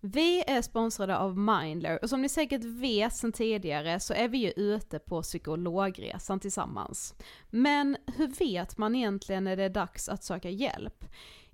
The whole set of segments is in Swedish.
Vi är sponsrade av Mindler och som ni säkert vet sedan tidigare så är vi ju ute på psykologresan tillsammans. Men hur vet man egentligen när det är dags att söka hjälp?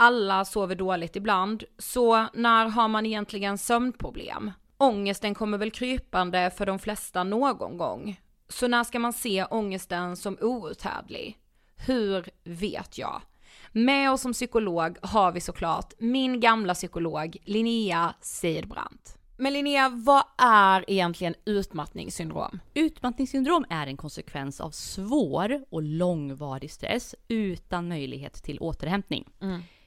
Alla sover dåligt ibland, så när har man egentligen sömnproblem? Ångesten kommer väl krypande för de flesta någon gång. Så när ska man se ångesten som outhärdlig? Hur vet jag? Med oss som psykolog har vi såklart min gamla psykolog Linnea Seidbrant. Men Linnea, vad är egentligen utmattningssyndrom? Utmattningssyndrom är en konsekvens av svår och långvarig stress utan möjlighet till återhämtning.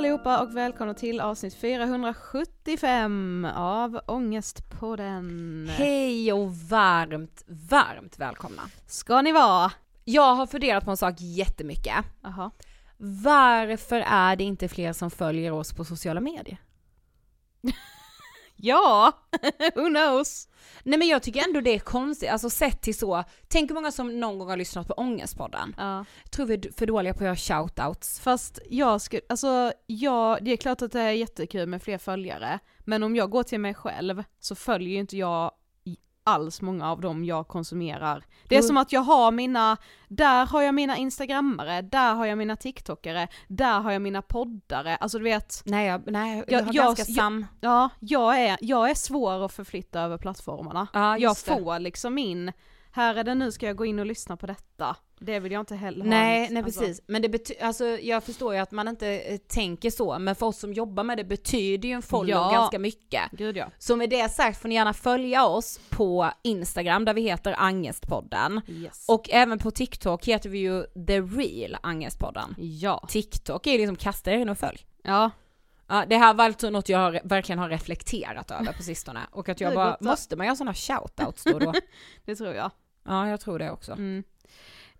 allihopa och välkomna till avsnitt 475 av Ångestpodden. Hej och varmt, varmt välkomna. Ska ni vara? Jag har funderat på en sak jättemycket. Jaha. Varför är det inte fler som följer oss på sociala medier? Ja, who knows? Nej men jag tycker ändå det är konstigt, alltså sett till så, tänk hur många som någon gång har lyssnat på Ångestpodden. Ja. Tror vi är för dåliga på att göra shoutouts. Fast jag skulle, alltså ja, det är klart att det är jättekul med fler följare, men om jag går till mig själv så följer ju inte jag alls många av dem jag konsumerar. Det är Jo. som att jag har mina, där har jag mina instagrammare, där har jag mina tiktokare, där har jag mina poddare, alltså du vet, Nej jag, nej, jag, har jag- ganska jag- sam... ja, jag är, jag är svår att förflytta över plattformarna. Ja, jag just det. får liksom in, här är det nu ska jag gå in och lyssna på detta. Det vill jag inte heller ha. Nej, nej Alltså, precis. Men det betyder, alltså jag förstår ju att man inte eh, tänker så, men för oss som jobbar med det betyder ju en follow Ja. ganska mycket. Gud ja. Så med det sagt får ni gärna följa oss på Instagram där vi heter Angestpodden. Yes. Och även på TikTok heter vi ju The Real Angestpodden. ja. TikTok är ju liksom kasta er in och följ. Ja, Ja, det här var alltså något jag har, verkligen har reflekterat över på sistone. Och att jag bara, måste man göra sådana shoutouts då då? det tror jag. Ja, jag tror det också. Mm.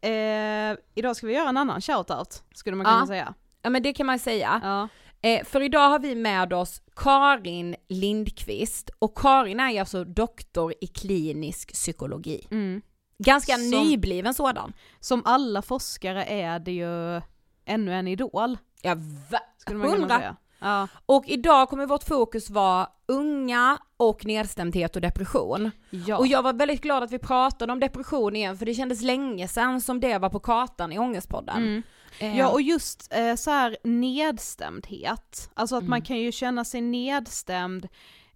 Eh, idag ska vi göra en annan shoutout, skulle man kunna Ja. säga. Ja men det kan man säga. Ja. Eh, för idag har vi med oss Karin Lindqvist och Karin är alltså doktor i klinisk psykologi. Mm. Ganska Som- nybliven sådan. Som alla forskare är det ju ännu en idol, Ja, va? skulle man kunna Hundra. säga. Ja. Och idag kommer vårt fokus vara unga och nedstämdhet och depression. Ja. Och jag var väldigt glad att vi pratade om depression igen för det kändes länge sedan som det var på kartan i Ångestpodden. Mm. Eh, Ja och just eh, så här nedstämdhet, alltså att man Mm. kan ju känna sig nedstämd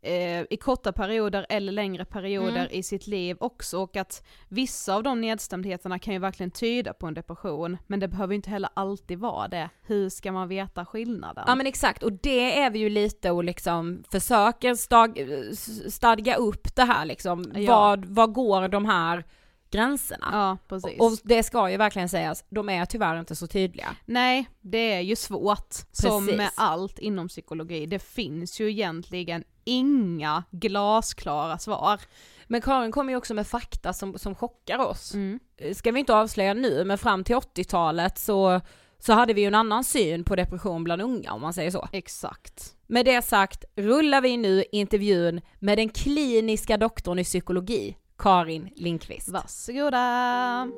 eh, i korta perioder eller längre perioder Mm. i sitt liv också och att vissa av de nedstämdheterna kan ju verkligen tyda på en depression men det behöver ju inte heller alltid vara det. Hur ska man veta skillnaden? Ja men exakt, och det är vi ju lite och liksom försöker stag, stadga upp det här liksom. Ja. Vad, vad går de här gränserna? Ja, precis. Och det ska ju verkligen sägas, de är tyvärr inte så tydliga. Nej, det är ju svårt. Som Precis. med allt inom psykologi. Det finns ju egentligen inga glasklara svar. Men Karin kommer ju också med fakta som, som chockar oss. Mm. Ska vi inte avslöja nu, men fram till 80-talet så, så hade vi ju en annan syn på depression bland unga om man säger så. Exakt. Med det sagt rullar vi nu intervjun med den kliniska doktorn i psykologi, Karin Lindqvist. Varsågoda!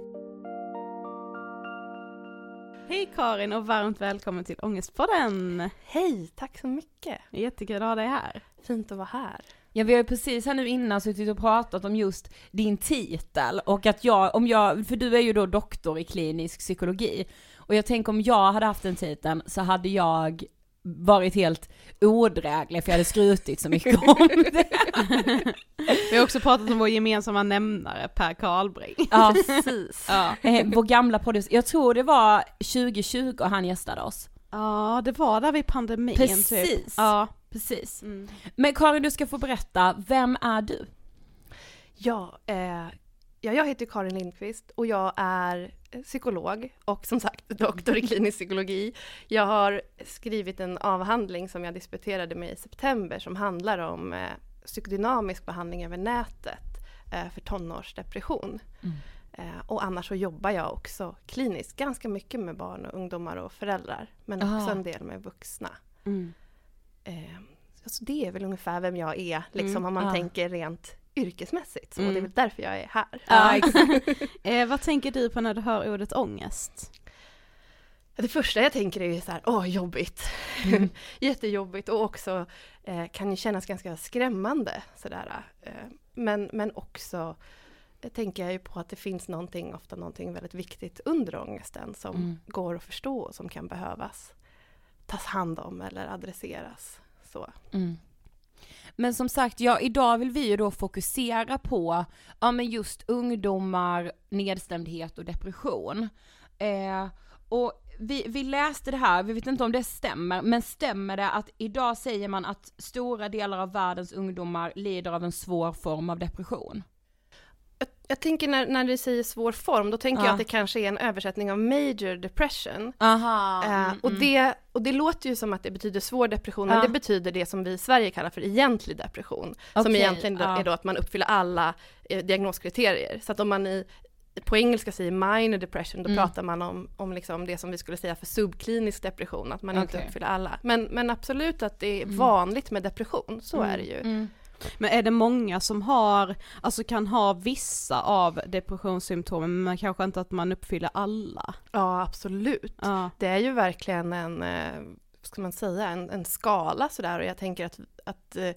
Hej Karin och varmt välkommen till Ångestpodden! Hej, tack så mycket. Jättekul att ha dig här. Fint att vara här. Ja vi har ju precis här nu innan suttit och pratat om just din titel och att jag, om jag, för du är ju då doktor i klinisk psykologi och jag tänker om jag hade haft den titeln så hade jag varit helt odräglig för jag hade skrutit så mycket om det. Vi har också pratat om vår gemensamma nämnare Per Karlbring. Ja, Precis. Ja. eh, vår gamla poddis, jag tror det var 2020 han gästade oss. ja, det var där vid pandemin typ. Precis. Ja. Precis. Mm. Men Karin du ska få berätta, vem är du? Ja, eh, ja, jag heter Karin Lindqvist och jag är psykolog och som sagt doktor i klinisk psykologi. Jag har skrivit en avhandling som jag disputerade med i september som handlar om eh, psykodynamisk behandling över nätet eh, för tonårsdepression. Mm. Eh, och annars så jobbar jag också kliniskt ganska mycket med barn och ungdomar och föräldrar men också Ah. en del med vuxna. Mm. Eh, så det är väl ungefär vem jag är, liksom Mm, om man ja. tänker rent yrkesmässigt. Mm. Det är väl därför jag är här. Ja, exakt. eh, vad tänker du på när du hör ordet ångest? Det första jag tänker är ju så här, åh jobbigt. Mm. Jättejobbigt och också eh, kan ju kännas ganska skrämmande sådär. Eh, men, men också eh, tänker jag ju på att det finns någonting, ofta någonting väldigt viktigt under ångesten som Mm. går att förstå och som kan behövas tas hand om eller adresseras. Så. Mm. Men som sagt, ja idag vill vi ju då fokusera på, ja men just ungdomar, nedstämdhet och depression. Eh, och vi, vi läste det här, vi vet inte om det stämmer, men stämmer det att idag säger man att stora delar av världens ungdomar lider av en svår form av depression? Jag, tänker när, när du säger svår form, då tänker Ja. jag att det kanske är en översättning av major depression. Aha. Eh, och, det, och det låter ju som att det betyder svår depression, men Ja. det betyder det som vi i Sverige kallar för egentlig depression. som Okej, egentligen ja. är då att man uppfyller alla eh, diagnoskriterier. Så att om man i, på engelska säger minor depression, då Mm. pratar man om, om liksom det som vi skulle säga för subklinisk depression, att man inte Okej. uppfyller alla. Men, men absolut att det är Mm. vanligt med depression, så är det ju. Men är det många som har, alltså kan ha vissa av depressionssymptomen men kanske inte att man uppfyller alla? Ja, absolut. Ja. Det är ju verkligen en, eh, ska man säga, en, en skala sådär och jag tänker att, att eh,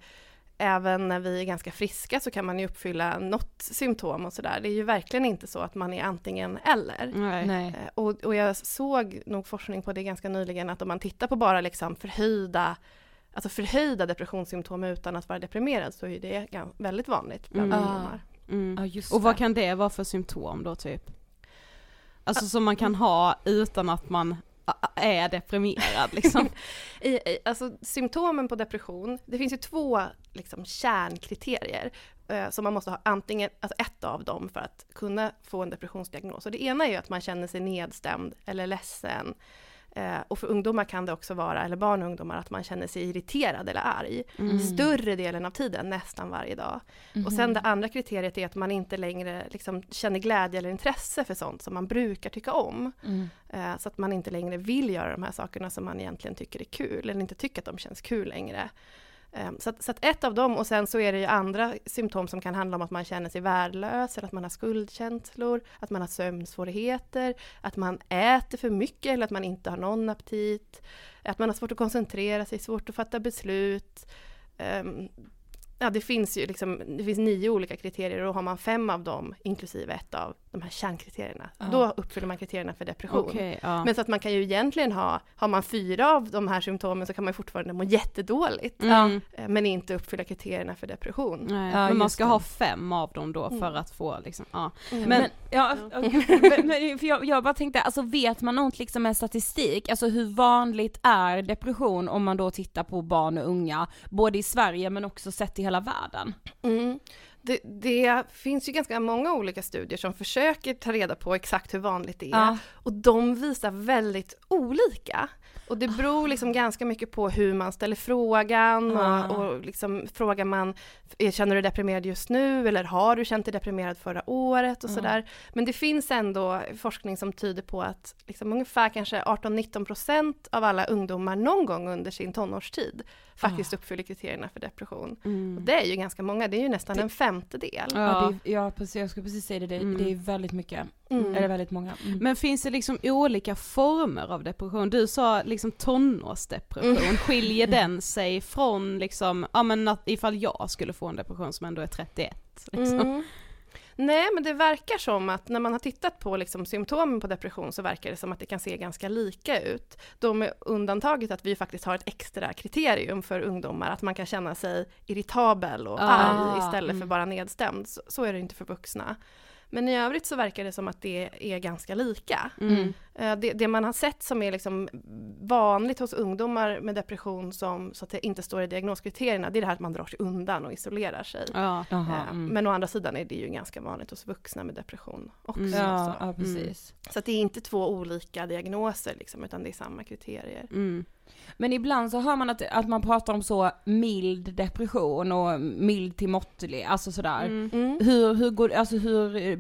även när vi är ganska friska så kan man ju uppfylla något symptom och sådär. Det är ju verkligen inte så att man är antingen eller. Nej. Nej. Eh, Och, och jag såg nog forskning på det ganska nyligen att om man tittar på bara liksom förhöjda Alltså förhöjda depressionssymptom utan att vara deprimerad så är det väldigt vanligt bland Mm. ungdomar. Mm. Ja just Och vad kan det vara för symptom då typ? Alltså som man kan ha utan att man är deprimerad liksom. I, i, alltså symptomen på depression, det finns ju två liksom, kärnkriterier eh, som man måste ha antingen, alltså ett av dem för att kunna få en depressionsdiagnos. Och det ena är ju att man känner sig nedstämd eller ledsen. Eh, och för ungdomar kan det också vara, eller barn och ungdomar, att man känner sig irriterad eller arg. Mm. Större delen av tiden, nästan varje dag. Och sen det andra kriteriet är att man inte längre liksom, känner glädje eller intresse för sånt som man brukar tycka om. Mm. Eh, Så att man inte längre vill göra de här sakerna som man egentligen tycker är kul, eller inte tycker att de känns kul längre. Ehm, så att, så att ett av dem, och sen så är det ju andra symptom som kan handla om att man känner sig värdelös, eller att man har skuldkänslor, att man har sömnsvårigheter, att man äter för mycket eller att man inte har någon aptit, att man har svårt att koncentrera sig, svårt att fatta beslut. Ehm, ja, det finns ju liksom, det finns nio olika kriterier och har man fem av dem, inklusive ett av de här kärnkriterierna, Ja. då uppfyller man kriterierna för depression. Okej, ja. Men så att man kan ju egentligen ha, har man fyra av de här symptomen så kan man fortfarande må jättedåligt, Mm. eh, men inte uppfylla kriterierna för depression. Nej, Ja, men man ska det. ha fem av dem då för Mm. att få liksom, ja. Mm. Men, ja, men, men, för jag, jag bara tänkte, alltså vet man något liksom med statistik, alltså hur vanligt är depression om man då tittar på barn och unga, både i Sverige men också sett i hela världen? Det, det finns ju ganska många olika studier som försöker ta reda på exakt hur vanligt det är. Ja. Och de visar väldigt olika. Och det beror liksom ganska mycket på hur man ställer frågan Ah. och, och liksom frågar man "Eh, Känner du dig deprimerad just nu eller har du känt dig deprimerad förra året och Ah. sådär. Men det finns ändå forskning som tyder på att liksom ungefär kanske 18-19% av alla ungdomar någon gång under sin tonårstid faktiskt uppfyller kriterierna för depression. Och Mm. det är ju ganska många, det är ju nästan Det- en femtedel. Ja, Ja. det är, ja precis, jag skulle precis säga det, det, Mm. det är väldigt mycket, Mm. eller väldigt många. Mm. Men finns det liksom olika former av depression? Du sa liksom tonårsdepression, Mm. skiljer den sig från liksom, ja men att ifall jag skulle få en depression som ändå är 31? Liksom. Mm. Nej, men det verkar som att när man har tittat på liksom symptomen på depression så verkar det som att det kan se ganska lika ut. De är undantaget att vi faktiskt har ett extra kriterium för ungdomar, att man kan känna sig irritabel och Ah, arg istället för mm. bara nedstämd. Så, så är det inte för vuxna. Men i övrigt så verkar det som att det är ganska lika. Mm. Eh, Det, det man har sett som är liksom vanligt hos ungdomar med depression som så att det inte står i diagnoskriterierna, det är det här att man drar sig undan och isolerar sig. Ja. Jaha, Eh, mm. Men å andra sidan är det ju ganska vanligt hos vuxna med depression också. Mm. ja, så. ja, precis. så att det är inte två olika diagnoser liksom, utan det är samma kriterier. Men ibland så hör man att, att man pratar om så mild depression och mild till måttlig, alltså sådär. Mm. Mm. Hur, hur går alltså hur,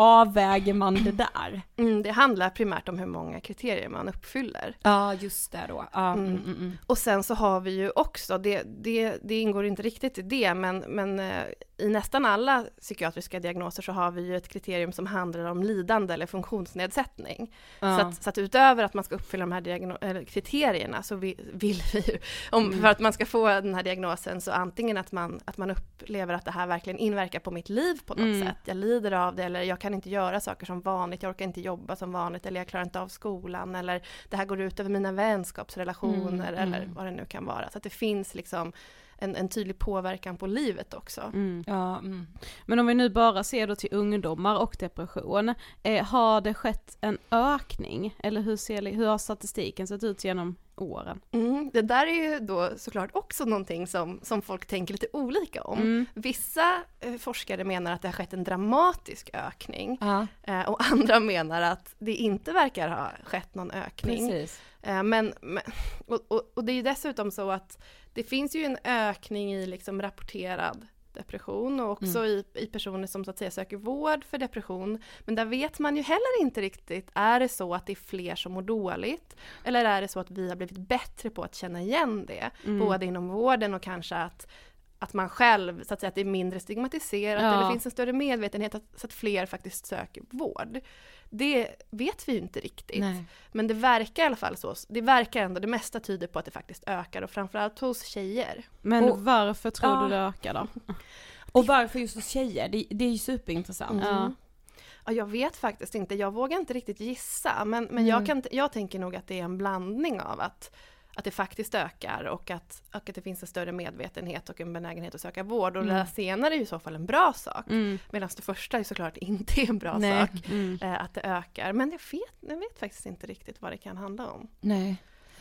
avväger man det där? Mm, det handlar primärt om hur många kriterier man uppfyller. Ja, just det då. Ja, Mm. mm, mm, mm. Och sen så har vi ju också, det, det, det ingår inte riktigt i det, men, men eh, i nästan alla psykiatriska diagnoser så har vi ju ett kriterium som handlar om lidande eller funktionsnedsättning. Ja. Så, att, så att utöver att man ska uppfylla de här kriterierna så vi, vill vi ju, om, Mm. för att man ska få den här diagnosen, så antingen att man, att man upplever att det här verkligen inverkar på mitt liv på något sätt. Jag lider av det eller jag kan inte göra saker som vanligt, jag orkar inte jobba som vanligt eller jag klarar inte av skolan eller det här går ut över mina vänskapsrelationer Mm, eller mm. vad det nu kan vara. Så att det finns liksom en, en tydlig påverkan på livet också. Mm. Ja, mm. Men om vi nu bara ser då till ungdomar och depression, eh, har det skett en ökning? Eller hur, ser, hur har statistiken sett ut genom åren? Mm, det där är ju då såklart också någonting som, som folk tänker lite olika om. Mm. Vissa eh, forskare menar att det har skett en dramatisk ökning ja eh, och andra menar att det inte verkar ha skett någon ökning. Eh, men, men, och, och, och det är ju dessutom så att det finns ju en ökning i liksom rapporterad depression och också i, i personer som så att säga söker vård för depression. Men där vet man ju heller inte riktigt, är det så att det är fler som mår dåligt? Eller är det så att vi har blivit bättre på att känna igen det? Både inom vården och kanske att att man själv, så att säga, att det är mindre stigmatiserat Ja. eller finns en större medvetenhet att, så att fler faktiskt söker vård. Det vet vi ju inte riktigt. Nej. Men det verkar i alla fall så. Det verkar ändå, det mesta tyder på att det faktiskt ökar och framförallt hos tjejer. Men Och- varför tror Ja. du det ökar då? Och varför just hos tjejer? Det, det är ju superintressant. Ja. Ja, jag vet faktiskt inte, jag vågar inte riktigt gissa men, men Mm. jag, kan, jag tänker nog att det är en blandning av att, att det faktiskt ökar och att, och att det finns en större medvetenhet och en benägenhet att söka vård och det där senare är ju i så fall en bra sak. Mm. Medan det första är såklart inte en bra Nej. sak, Mm. eh, att det ökar. Men jag vet, jag vet faktiskt inte riktigt vad det kan handla om. Nej.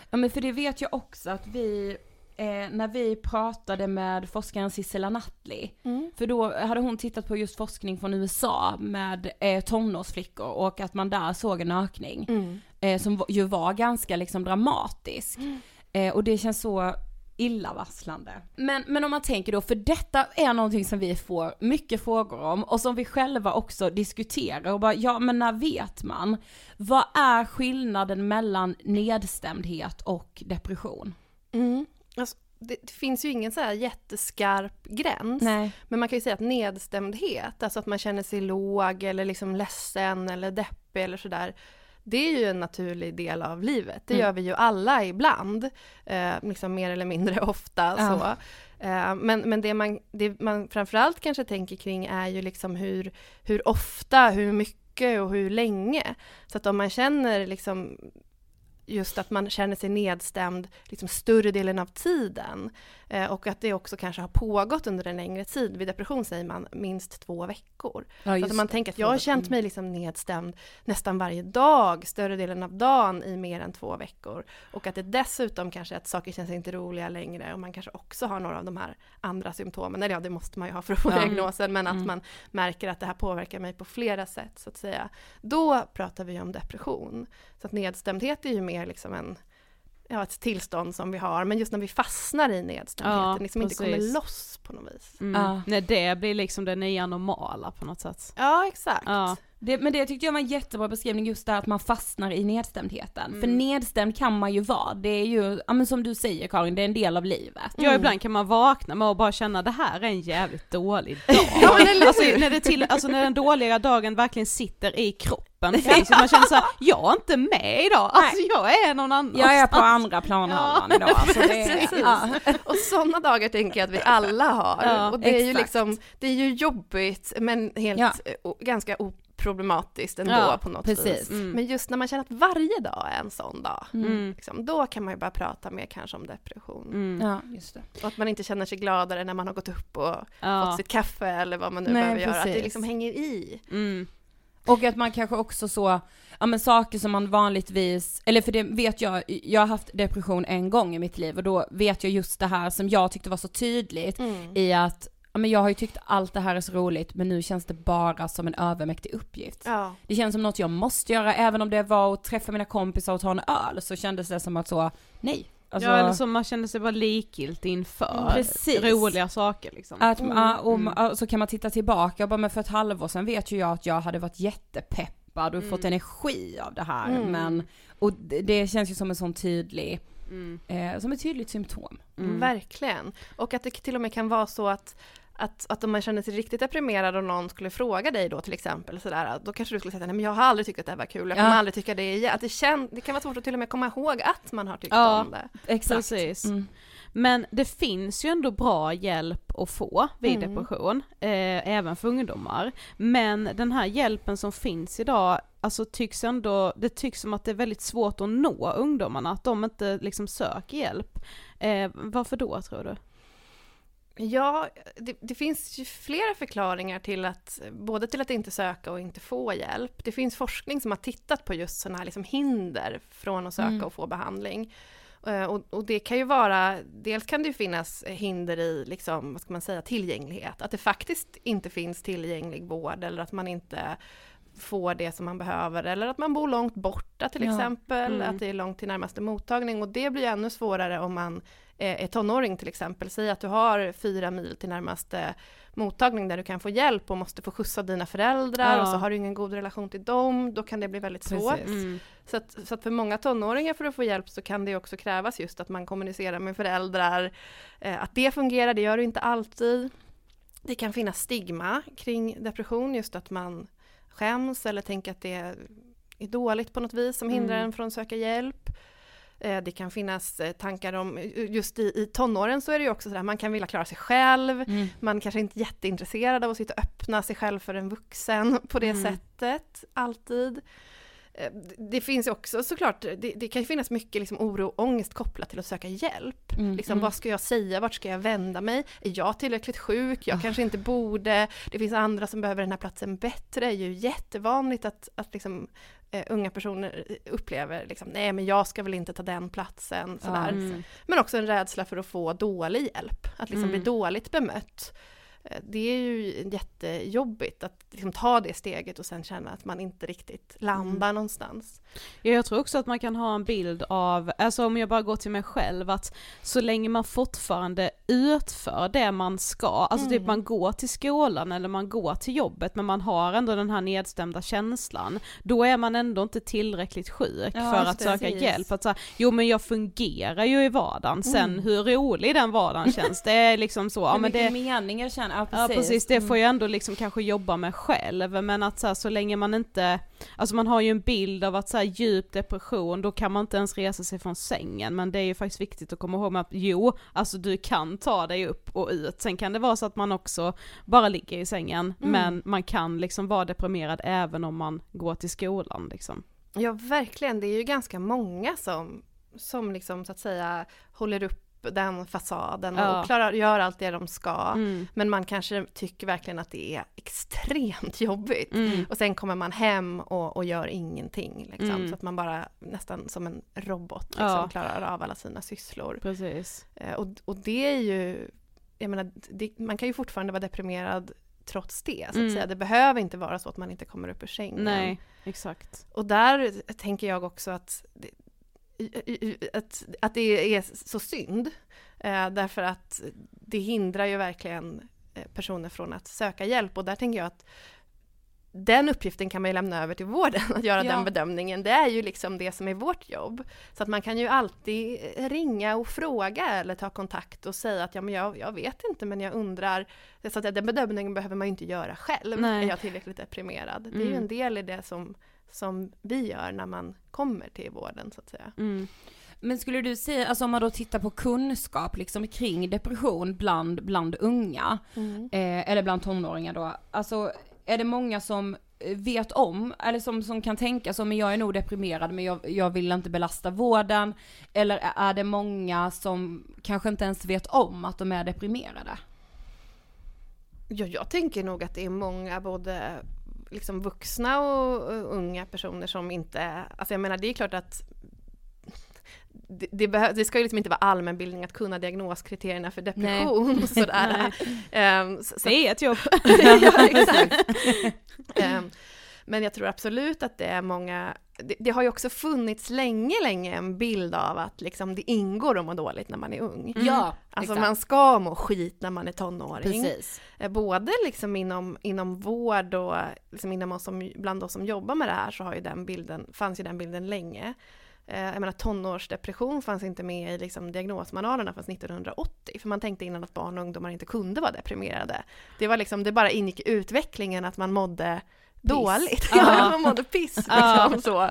Ja men för det vet jag också att vi, eh, när vi pratade med forskaren Sissela Nattli, för då hade hon tittat på just forskning från USA med eh, tonårsflickor och att man där såg en ökning. Eh, som ju var ganska liksom dramatisk. Eh, och det känns så illavarslande. Men, men om man tänker då, för detta är någonting som vi får mycket frågor om och som vi själva också diskuterar och bara, ja men när vet man? Vad är skillnaden mellan nedstämdhet och depression? Mm. Alltså, det, det finns ju ingen så här jätteskarp gräns. Nej. Men man kan ju säga att nedstämdhet, alltså att man känner sig låg eller liksom ledsen eller deppig eller sådär. Det är ju en naturlig del av livet. Det Mm. gör vi ju alla ibland. Eh, liksom mer eller mindre ofta. Ja. Så. Eh, men men det, man, det man framförallt kanske tänker kring är ju liksom hur, hur ofta, hur mycket och hur länge. Så att om man känner liksom just att man känner sig nedstämd liksom större delen av tiden. Eh, och att det också kanske har pågått under en längre tid. Vid depression säger man minst två veckor. Ja, Så att man det. tänker att jag har känt Mm. mig liksom nedstämd nästan varje dag, större delen av dagen i mer än två veckor. Och att det dessutom kanske är att saker känns inte roliga längre och man kanske också har några av de här andra symptomen. Eller ja, det måste man ju ha för att få Ja. diagnosen, men att Mm. man märker att det här påverkar mig på flera sätt så att säga. Då pratar vi om depression. Så att nedstämdhet är ju mer liksom en Ja, ett tillstånd som vi har, men just när vi fastnar i nedstämdheten, Ja, liksom inte kommer precis. loss på något vis. Mm. Ja. När det blir liksom det nya normala på något sätt. Ja, exakt. Ja. Det, men det tyckte jag var en jättebra beskrivning just där att man fastnar i nedstämdheten. För nedstämd kan man ju vara, det är ju, ja men som du säger Karin, det är en del av livet. Ja ibland kan man vakna med och bara känna det här är en jävligt dålig dag. Ja, men eller alltså, när det till, alltså när den dåliga dagen verkligen sitter i kroppen. Så man känner såhär, jag är inte med idag, alltså jag är någon annan. Jag är på andra planhalvan Ja, idag. Alltså det, ja. Och sådana dagar tänker jag att vi alla har. Ja, och det är ju exakt. liksom, det är ju jobbigt men helt Ja. eh, o, ganska oproblematiskt ändå Ja, på något precis. vis. Mm. Men just när man känner att varje dag är en sån dag, Mm. liksom, då kan man ju börja prata mer kanske om depression. Mm. ja, just det. Och att man inte känner sig gladare när man har gått upp och Ja. fått sitt kaffe eller vad man nu Nej, behöver göra. Att det precis. liksom hänger i. Mm. Och att man kanske också så, ja men saker som man vanligtvis, eller för det vet jag, jag har haft depression en gång i mitt liv och då vet jag just det här som jag tyckte var så tydligt i att, men jag har ju tyckt allt det här är så roligt men nu känns det bara som en övermäktig uppgift. Ja. Det känns som något jag måste göra, även om det var att träffa mina kompisar och ta en öl så kändes det som att så, nej, Alltså, ja eller så man känner sig bara likgiltig inför Mm, precis. roliga saker liksom. Att, ja, och, Mm. och så kan man titta tillbaka och bara, men för ett halvår sedan vet ju jag att jag hade varit jättepeppad och fått Mm. energi av det här. Mm. Men, och det, det känns ju som en sån tydlig, Mm. eh, som ett tydligt symptom. Mm. Verkligen. Och att det till och med kan vara så att att, att om man känner sig riktigt deprimerad och någon skulle fråga dig då till exempel sådär, då kanske du skulle säga nej men jag har aldrig tyckt att det här var kul, jag kommer Ja. aldrig tycka det igen. Att det, kän, det kan vara svårt att till och med komma ihåg att man har tyckt Ja. om det. Exakt. Mm. Men det finns ju ändå bra hjälp att få vid Mm. depression, eh, även för ungdomar. Men den här hjälpen som finns idag, alltså tycks ändå, det tycks som att det är väldigt svårt att nå ungdomarna, att de inte liksom söker hjälp. Eh, varför då tror du? Ja, det, det finns ju flera förklaringar till att, både till att inte söka och inte få hjälp. Det finns forskning som har tittat på just sådana här liksom hinder från att söka Mm. och få behandling. Eh, Och, och det kan ju vara, dels kan det ju finnas hinder i, liksom, vad ska man säga, tillgänglighet. Att det faktiskt inte finns tillgänglig vård eller att man inte får det som man behöver eller att man bor långt borta till Ja. exempel, Mm. att det är långt till närmaste mottagning och det blir ju ännu svårare om man är tonåring till exempel. Säg att du har fyra mil till närmaste mottagning där du kan få hjälp och måste få skjutsa dina föräldrar Ja. och så har du ingen god relation till dem, då kan det bli väldigt svårt. Mm. Så att, så att för många tonåringar för att få hjälp så kan det också krävas just att man kommunicerar med föräldrar. Eh, att det fungerar, det gör det inte alltid. Det kan finnas stigma kring depression, just att man skäms eller tänker att det är dåligt på något vis som hindrar Mm. en från att söka hjälp. Eh, Det kan finnas eh, tankar om, just i, i tonåren så är det ju också sådär, man kan vilja klara sig själv, Mm. man kanske inte är jätteintresserad av att sitta och öppna sig själv för en vuxen på det Mm. sättet, alltid. Eh, Det finns ju också såklart, det, det kan finnas mycket liksom oro och ångest kopplat till att söka hjälp. Mm. Liksom, Mm. Vad ska jag säga, vart ska jag vända mig? Är jag tillräckligt sjuk? Jag Ah. kanske inte borde. Det finns andra som behöver den här platsen bättre. Det är ju jättevanligt att, att liksom, eh, unga personer upplever liksom, nej men jag ska väl inte ta den platsen. Sådär. Mm. Men också en rädsla för att få dålig hjälp, att liksom Mm. bli dåligt bemött. Eh, Det är ju jättejobbigt att liksom ta det steget och sen känna att man inte riktigt landar Mm. någonstans. Ja, jag tror också att man kan ha en bild av, alltså om jag bara går till mig själv, att så länge man fortfarande utför det man ska, alltså Mm. typ man går till skolan eller man går till jobbet men man har ändå den här nedstämda känslan, då är man ändå inte tillräckligt sjuk Ja, för att söka precis. hjälp. Att säga, jo men jag fungerar ju i vardagen, sen Mm. hur rolig den vardagen känns, det är liksom så, ja men det, mening jag känner, ja Ja precis. precis, det Mm. får jag ändå liksom kanske jobba med själv, men att så, här, så länge man inte, alltså man har ju en bild av att så här, djup depression, då kan man inte ens resa sig från sängen, men det är ju faktiskt viktigt att komma ihåg med att jo, alltså du kan ta dig upp och ut, sen kan det vara så att man också bara ligger i sängen, Mm. men man kan liksom vara deprimerad även om man går till skolan liksom. Ja, verkligen. Det är ju ganska många som, som liksom så att säga håller upp den fasaden Ja. och klarar, gör allt det de ska. Mm. Men man kanske tycker verkligen att det är extremt jobbigt. Mm. Och sen kommer man hem och, och gör ingenting. Liksom, Mm. Så att man bara nästan som en robot liksom, Ja. klarar av alla sina sysslor. Precis. Eh, och, och det är ju, jag menar, det, man kan ju fortfarande vara deprimerad trots det. Så att Mm. säga. Det behöver inte vara så att man inte kommer upp ur sängen. Nej, exakt. Och där tänker jag också att, det- att, att det är så synd. Eh, därför att det hindrar ju verkligen eh, personer från att söka hjälp. Och där tänker jag att den uppgiften kan man ju lämna över till vården, att göra Ja. den bedömningen. Det är ju liksom det som är vårt jobb. Så att man kan ju alltid ringa och fråga eller ta kontakt och säga att ja, men jag, jag vet inte men jag undrar. Så att den bedömningen behöver man ju inte göra själv. Nej. Är jag tillräckligt deprimerad? Det är ju Mm. en del i det som, som vi gör när man kommer till vården så att säga. Mm. Men skulle du säga, alltså om man då tittar på kunskap liksom kring depression bland, bland unga, eh, eller bland tonåringar då, alltså är det många som vet om, eller som, som kan tänka så, men jag är nog deprimerad men jag, jag vill inte belasta vården, eller är det många som kanske inte ens vet om att de är deprimerade? Ja, jag tänker nog att det är många både liksom vuxna och och unga personer som inte, alltså jag menar det är klart att det, det, det ska ju liksom inte vara allmänbildning att kunna diagnoskriterierna för depression och sådär. Ehm, så, så, Det är ett jobb. ja, exakt. Ehm, Men jag tror absolut att det är många det, det, har ju också funnits länge, länge en bild av att liksom det ingår att må dåligt när man är ung. Mm. Ja, Alltså exakt. man ska må skit när man är tonåring. Precis. Eh, Både liksom inom, inom vård och liksom inom oss som, bland oss som jobbar med det här så har ju den bilden, fanns ju den bilden länge. Eh, Jag menar tonårsdepression fanns inte med i liksom diagnosmanualerna förrän 1980. För man tänkte innan att barn och ungdomar inte kunde vara deprimerade. Det var liksom, det bara ingick i utvecklingen att man mådde dåligt. Ja. Ja, man mådde piss liksom Ja. så.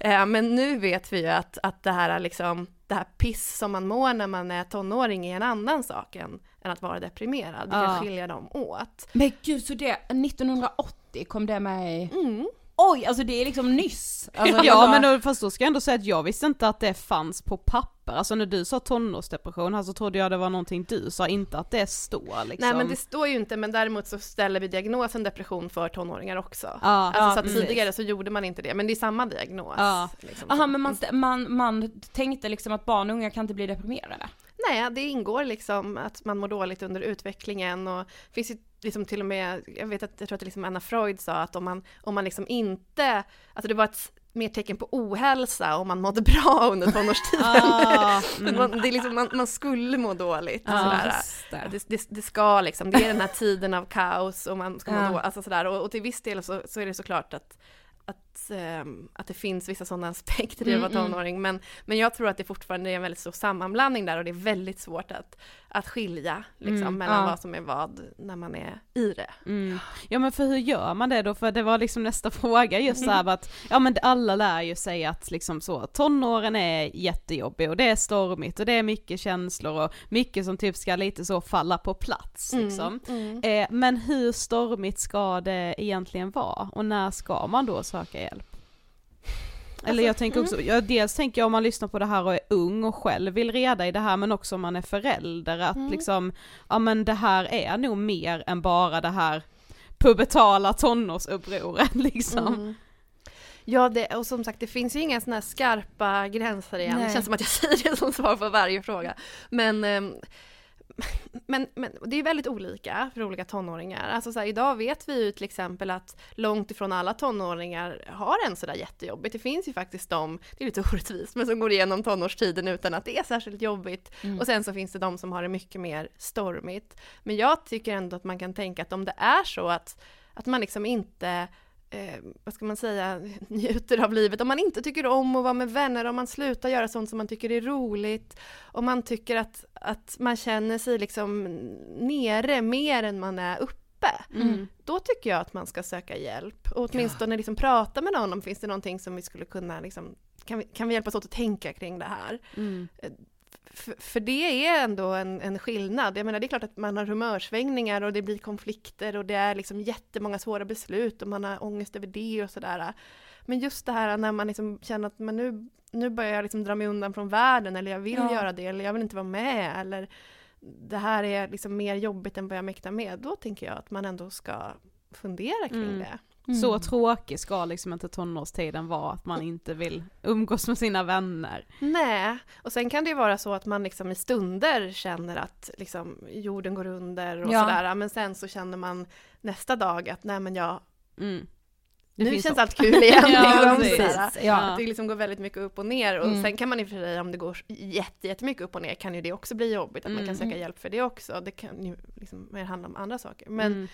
Eh, Men nu vet vi ju att, att det här liksom, det här piss som man mår när man är tonåring är en annan sak än, än att vara deprimerad. Ja. kan skilja dem åt. Men gud, så det, 1980 kom det med i... Mm. Oj, alltså det är liksom nyss. Alltså, ja men då, fast då ska jag ändå säga att jag visste inte att det fanns på papper, alltså när du sa tonårsdepression här så trodde jag det var någonting du sa, inte att det står liksom. Nej men det står ju inte, men däremot så ställer vi diagnosen depression för tonåringar också. Ja, Alltså ja, så att tidigare så gjorde man inte det, men det är samma diagnos. Ja. Liksom, Aha, men man, man, man tänkte liksom att barn och unga kan inte bli deprimerade. Nej, det ingår liksom att man mår dåligt under utvecklingen och det finns ju liksom till och med, jag vet att, jag tror att liksom Anna Freud sa att om man, om man liksom inte, alltså det var ett mer tecken på ohälsa om man mådde bra under tonårstiden. Ah, mm. man, det är liksom, man, man skulle må dåligt. och sådär. det. Det, det, ska liksom, det är den här tiden av kaos och man ska må Ja. då, alltså sådär. Och, och till viss del så, så är det såklart att, att, ehm, att det finns vissa sådana aspekter i att vara Mm, mm. tonåring. Men, men jag tror att det fortfarande är en väldigt stor sammanblandning där och det är väldigt svårt att, att skilja liksom, Mm, mellan ja. vad som är vad när man är i det. Mm. Ja men för hur gör man det då? För det var liksom nästa fråga just så här att, ja men alla lär ju sig att liksom så, tonåren är jättejobbig och det är stormigt och det är mycket känslor och mycket som typ ska lite så falla på plats liksom. Mm. Eh, men hur stormigt ska det egentligen vara och när ska man då söka hjälp? Eller Alltså, jag tänker också, jag, dels tänker jag om man lyssnar på det här och är ung och själv vill reda i det här men också om man är förälder att Mm. liksom, ja men det här är nog mer än bara det här pubertala tonårsupproret liksom. Mm. Ja, det, och som sagt det finns ju inga sådana här skarpa gränser igen. Det Nej. känns som att jag säger det som svar på varje fråga. Men, ehm, men, men det är väldigt olika för olika tonåringar. Alltså så här, idag vet vi ju till exempel att långt ifrån alla tonåringar har en sådär jättejobbigt. Det finns ju faktiskt de, det är lite orättvist, men som går igenom tonårstiden utan att det är särskilt jobbigt. Och sen så finns det de som har det mycket mer stormigt. Men jag tycker ändå att man kan tänka att om det är så att, att man liksom inte eh, vad ska man säga, njuter av livet. Om man inte tycker om att vara med vänner, om man slutar göra sånt som man tycker är roligt, om man tycker att, att man känner sig liksom nere mer än man är uppe. Mm. Då tycker jag att man ska söka hjälp och åtminstone liksom prata med någon om finns det någonting som vi skulle kunna liksom, kan vi, kan vi hjälpas åt att tänka kring det här? Mm. För, för det är ändå en, en skillnad. Jag menar det är klart att man har humörsvängningar och det blir konflikter och det är liksom jättemånga svåra beslut och man har ångest över det och sådär. Men just det här när man liksom känner att men nu, nu börjar jag liksom dra mig undan från världen eller jag vill Ja. göra det eller jag vill inte vara med eller det här är liksom mer jobbigt än vad jag mäktar med. Då tänker jag att man ändå ska fundera kring Mm. det. Så tråkig ska liksom inte tonårstiden vara att man inte vill umgås med sina vänner. Nej, och sen kan det ju vara så att man liksom i stunder känner att liksom jorden går under och Ja. sådär, men sen så känner man nästa dag att nej men jag, Mm. Nu känns hopp. allt kul igen. Ja, liksom. Ja. Att det liksom går väldigt mycket upp och ner och Mm. sen kan man i och för sig om det går jätte, jättemycket upp och ner kan ju det också bli jobbigt, att man kan Mm. söka hjälp för det också. Det kan ju liksom mer handla om andra saker. Men, Mm.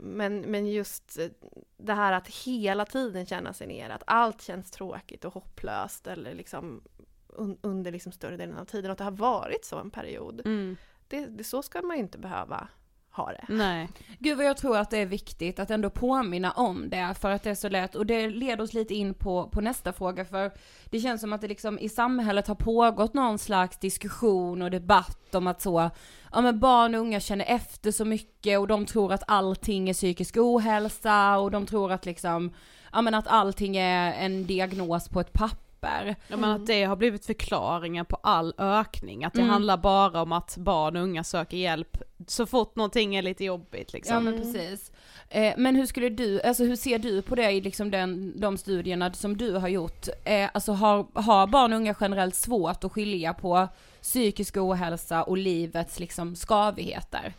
Men, men just eh, det här att hela tiden känna sig ner, att allt känns tråkigt och hopplöst eller liksom un, under liksom större delen av tiden, och att det har varit så en period. Mm. Det, det, så ska man ju inte behöva ha det. Nej. Gud vad jag tror att det är viktigt att ändå påminna om det för att det är så lätt och det leder oss lite in på, på nästa fråga för det känns som att det liksom i samhället har pågått någon slags diskussion och debatt om att så, ja men barn och unga känner efter så mycket och de tror att allting är psykisk ohälsa och de tror att liksom, ja men att allting är en diagnos på ett papper. Ja, men att det har blivit förklaringen på all ökning, att det Mm. handlar bara om att barn och unga söker hjälp så fort någonting är lite jobbigt liksom. Ja men precis. Eh, men hur skulle du, alltså hur ser du på det i liksom den, de studierna som du har gjort? Eh, alltså har, har barn och unga generellt svårt att skilja på psykisk ohälsa och livets liksom skavigheter?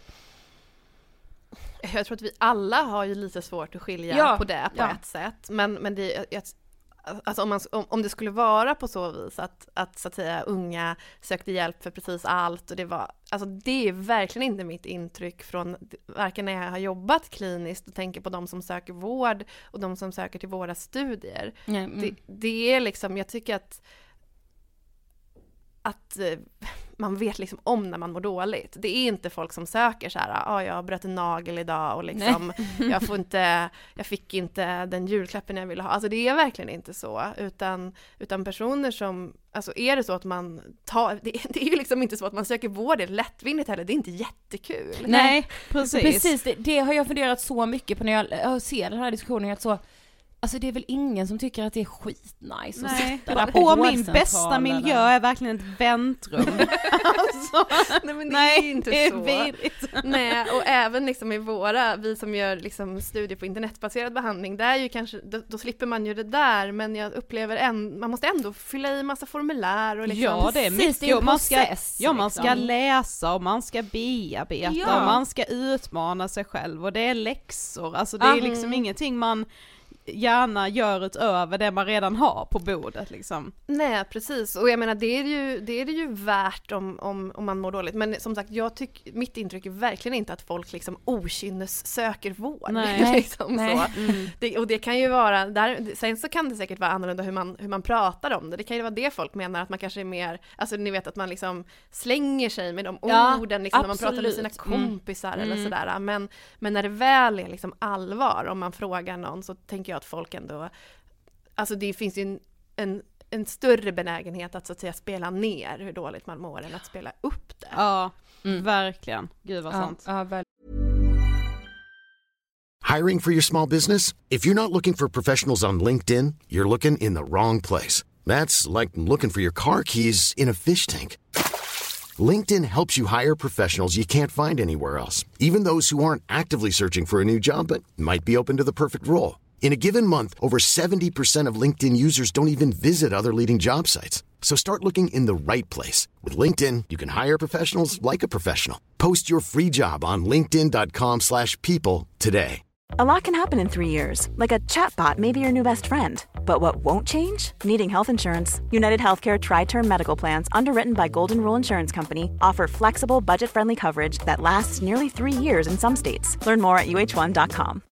Jag tror att vi alla har ju lite svårt att skilja Ja, på det på ja. ett sätt. Men, men det, jag, alltså om, man, om, om det skulle vara på så vis att, att så att säga unga sökte hjälp för precis allt och det var, alltså det är verkligen inte mitt intryck från varken när jag har jobbat kliniskt och tänker på de som söker vård och de som söker till våra studier. Mm. Det, det är liksom, jag tycker att att eh, man vet liksom om när man mår dåligt. Det är inte folk som söker så här, ja ah, jag bröt en nagel idag och liksom jag får inte, jag fick inte den julklappen jag ville ha. Alltså det är verkligen inte så, utan, utan personer som, alltså är det så att man tar, det, det är ju liksom inte så att man söker vård lättvindigt heller, det är inte jättekul. Nej, precis. Precis, det, det har jag funderat så mycket på när jag, jag ser den här diskussionen, att så Alltså det är väl ingen som tycker att det är skitnice att Nej. sitta där på Och min bästa miljö är verkligen ett väntrum. alltså, Nej men det nej, är ju inte det är så. vidrigt. Nej, och även liksom i våra, vi som gör liksom studier på internetbaserad behandling, där är ju kanske, då, då slipper man ju det där, men jag upplever en, man måste ändå fylla i massa formulär och liksom. Ja det är Precis, mycket det är man ska, process, ja, man ska liksom. läsa och man ska bearbeta Ja. och man ska utmana sig själv och det är läxor, alltså det är Mm. liksom ingenting man gärna gör utöver det man redan har på bordet liksom. Nej precis, och jag menar det är ju, det är det ju värt om, om, om man mår dåligt. Men som sagt, jag tyck, mitt intryck är verkligen inte att folk liksom okynnes söker vård. Nej. liksom Nej. Så. Det, och det kan ju vara, där, sen så kan det säkert vara annorlunda hur man, hur man pratar om det. Det kan ju vara det folk menar, att man kanske är mer, alltså ni vet att man liksom slänger sig med de Ja, orden liksom, när man pratar med sina. Mm. kompisar eller sådär. Men, men när det väl är liksom allvar, om man frågar någon så tänker jag att folk ändå, alltså det finns ju en, en en större benägenhet att så att säga spela ner hur dåligt man mår än att spela upp det. Ja, Mm. verkligen. Gud vad Ja, sant. ja, väl. Hiring for your small business? If you're not looking for professionals on LinkedIn, you're looking in the wrong place. That's like looking for your car keys in a fish tank. LinkedIn helps you hire professionals you can't find anywhere else, even those who aren't actively searching for a new job but might be open to the perfect role. In a given month, over 70% of LinkedIn users don't even visit other leading job sites. So start looking in the right place. With LinkedIn, you can hire professionals like a professional. Post your free job on linkedin.com/people slash people today. A lot can happen in three years, like a chatbot may be your new best friend. But what won't change? Needing health insurance. United Healthcare Tri Term Medical Plans, underwritten by Golden Rule Insurance Company, offer flexible, budget friendly coverage that lasts nearly three years in some states. Learn more at uh1.com.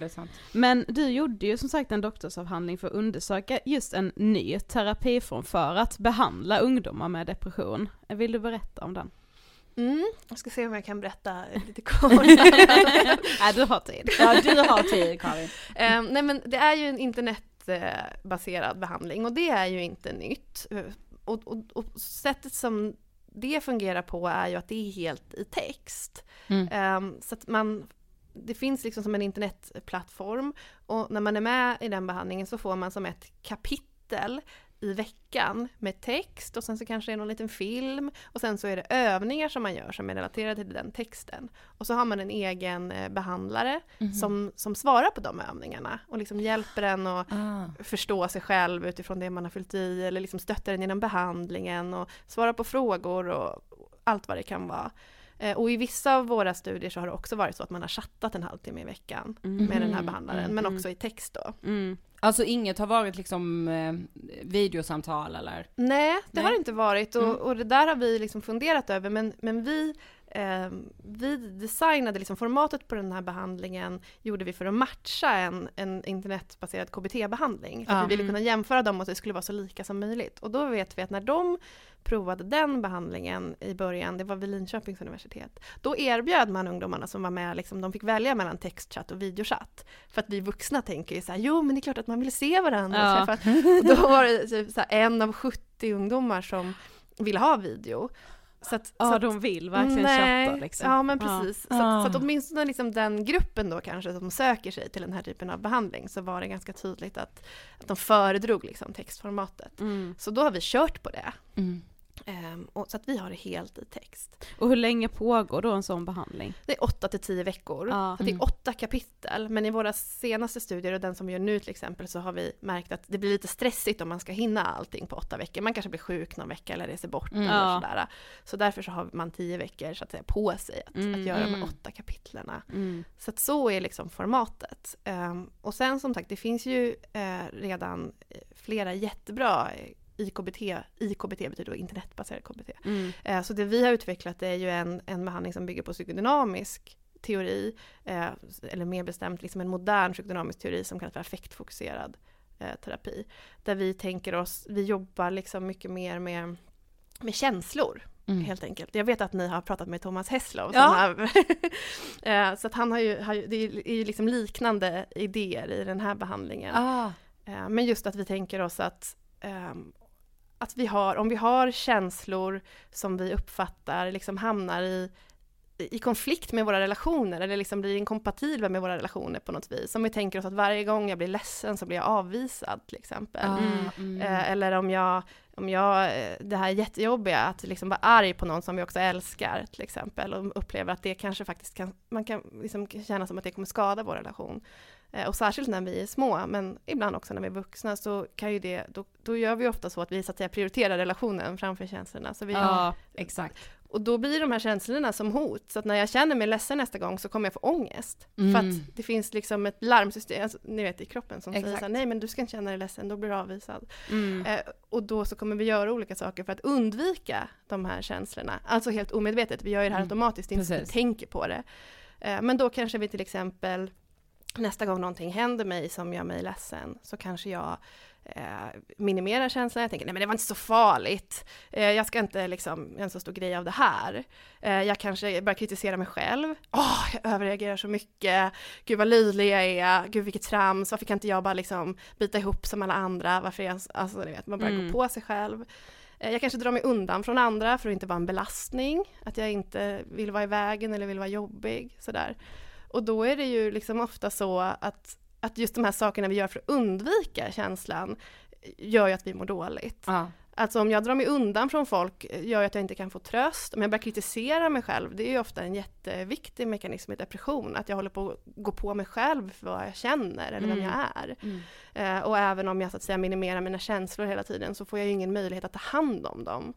Det är sant. Men du gjorde ju som sagt en doktorsavhandling för att undersöka just en ny terapiform för att behandla ungdomar med depression. Vill du berätta om den? Mm, jag ska se om jag kan berätta lite kort. Nej, du har tid. Ja, du har tid Karin. Eh, nej men det är ju en internetbaserad behandling och det är ju inte nytt. Och, och, och sättet som det fungerar på är ju att det är helt i text. Mm. Eh, så att man, det finns liksom som en internetplattform och när man är med i den behandlingen så får man som ett kapitel i veckan med text och sen så kanske det är någon liten film och sen så är det övningar som man gör som är relaterade till den texten. Och så har man en egen eh, behandlare som, som svarar på de övningarna och liksom hjälper en att Ah. förstå sig själv utifrån det man har fyllt i eller liksom stöttar en genom behandlingen och svarar på frågor och allt vad det kan vara. Eh, Och i vissa av våra studier så har det också varit så att man har chattat en halvtimme i veckan med den här behandlaren, men också i text då. Mm. Alltså inget har varit liksom eh, videosamtal eller? Nej, det Nej. har det inte varit och, Mm. och det där har vi liksom funderat över men, men vi, eh, vi designade liksom formatet på den här behandlingen gjorde vi för att matcha en, en internetbaserad KBT-behandling. Ja. vi ville kunna jämföra dem och att det skulle vara så lika som möjligt. Och då vet vi att när de provade den behandlingen i början, det var vid Linköpings universitet, då erbjöd man ungdomarna som var med, liksom, de fick välja mellan textchatt och videochatt. För att vi vuxna tänker ju så här, jo men det är klart att man vill se varandra. Ja. och då var det typ så här, en av 70 ungdomar som ville ha video. Så att, Ja, så att, de vill verkligen nej, kötta liksom. Ja men precis. Så, Ja. att, så att åtminstone liksom den gruppen då kanske som söker sig till den här typen av behandling så var det ganska tydligt att, att de föredrog liksom textformatet. Mm. Så då har vi kört på det. Mm. Ehm, och, så att vi har det helt i text. Och hur länge pågår då en sån behandling? Det är 8 till 10 veckor. Ja. Så det Mm. är åtta kapitel. Men i våra senaste studier och den som vi gör nu till exempel så har vi märkt att det blir lite stressigt om man ska hinna allting på åtta veckor. Man kanske blir sjuk någon vecka eller reser bort Mm. eller Ja. sådär. Så därför så har man 10 veckor så att säga på sig att, Mm. att göra de Mm. här åtta kapitlerna. Mm. Så att så är liksom formatet. Ehm, och sen som sagt, det finns ju eh, redan eh, flera jättebra eh, IKBT, IKBT betyder då internetbaserad KBT. Mm. Eh, Så det vi har utvecklat är ju en, en behandling som bygger på psykodynamisk teori, eh, eller mer bestämt liksom en modern psykodynamisk teori som kallas för affektfokuserad eh, terapi. Där vi tänker oss, vi jobbar liksom mycket mer med, med känslor Mm. helt enkelt. Jag vet att ni har pratat med Thomas Hesslow. Ja. har, så att han har ju, har ju, det är ju liksom liknande idéer i den här behandlingen. Ah. Men just att vi tänker oss att, ehm, att vi har, om vi har känslor som vi uppfattar liksom hamnar i, i konflikt med våra relationer eller liksom blir inkompatibla med våra relationer på något vis. Om vi tänker oss att varje gång jag blir ledsen så blir jag avvisad till exempel. Ah. Mm. Mm. Eh, eller om jag, om jag, eh, det här jättejobbiga, att liksom vara arg på någon som vi också älskar till exempel och upplever att det kanske faktiskt kan, man kan liksom känna som att det kommer skada vår relation. Eh, och särskilt när vi är små, men ibland också när vi är vuxna, så kan ju det, då, då gör vi ofta så att vi så att säga prioriterar relationen framför känslorna. Så vi, Ja. Exakt. Och då blir de här känslorna som hot, så att när jag känner mig ledsen nästa gång så kommer jag få ångest. Mm. För att det finns liksom ett larmsystem, alltså, ni vet i kroppen som säger Exakt. så här, nej men du ska inte känna dig ledsen, då blir du avvisad. Mm. Eh, och då så kommer vi göra olika saker för att undvika de här känslorna. Alltså helt omedvetet, vi gör ju det här Mm, automatiskt, inte att vi tänker på det. Eh, men då kanske vi till exempel, nästa gång någonting händer mig som gör mig ledsen, så kanske jag eh, minimerar känslan. Jag tänker, nej men det var inte så farligt. Eh, jag ska inte liksom göra en så stor grej av det här. Eh, jag kanske börjar kritisera mig själv. Åh, jag överreagerar så mycket. Gud vad löjlig jag är. Gud vilket trams. Varför kan inte jag bara liksom bita ihop som alla andra? Varför är jag, alltså ni vet, man börjar Mm. gå på sig själv. Eh, Jag kanske drar mig undan från andra för att inte vara en belastning. Att jag inte vill vara i vägen eller vill vara jobbig. Sådär. Och då är det ju liksom ofta så att, att just de här sakerna vi gör för att undvika känslan gör ju att vi mår dåligt. Ja. Alltså om jag drar mig undan från folk gör ju att jag inte kan få tröst. Om jag börjar kritisera mig själv, det är ju ofta en jätteviktig mekanism i depression. Att jag håller på att gå på mig själv för vad jag känner eller vem Mm. jag är. Mm. Eh, och även om jag så att säga minimerar mina känslor hela tiden så får jag ju ingen möjlighet att ta hand om dem.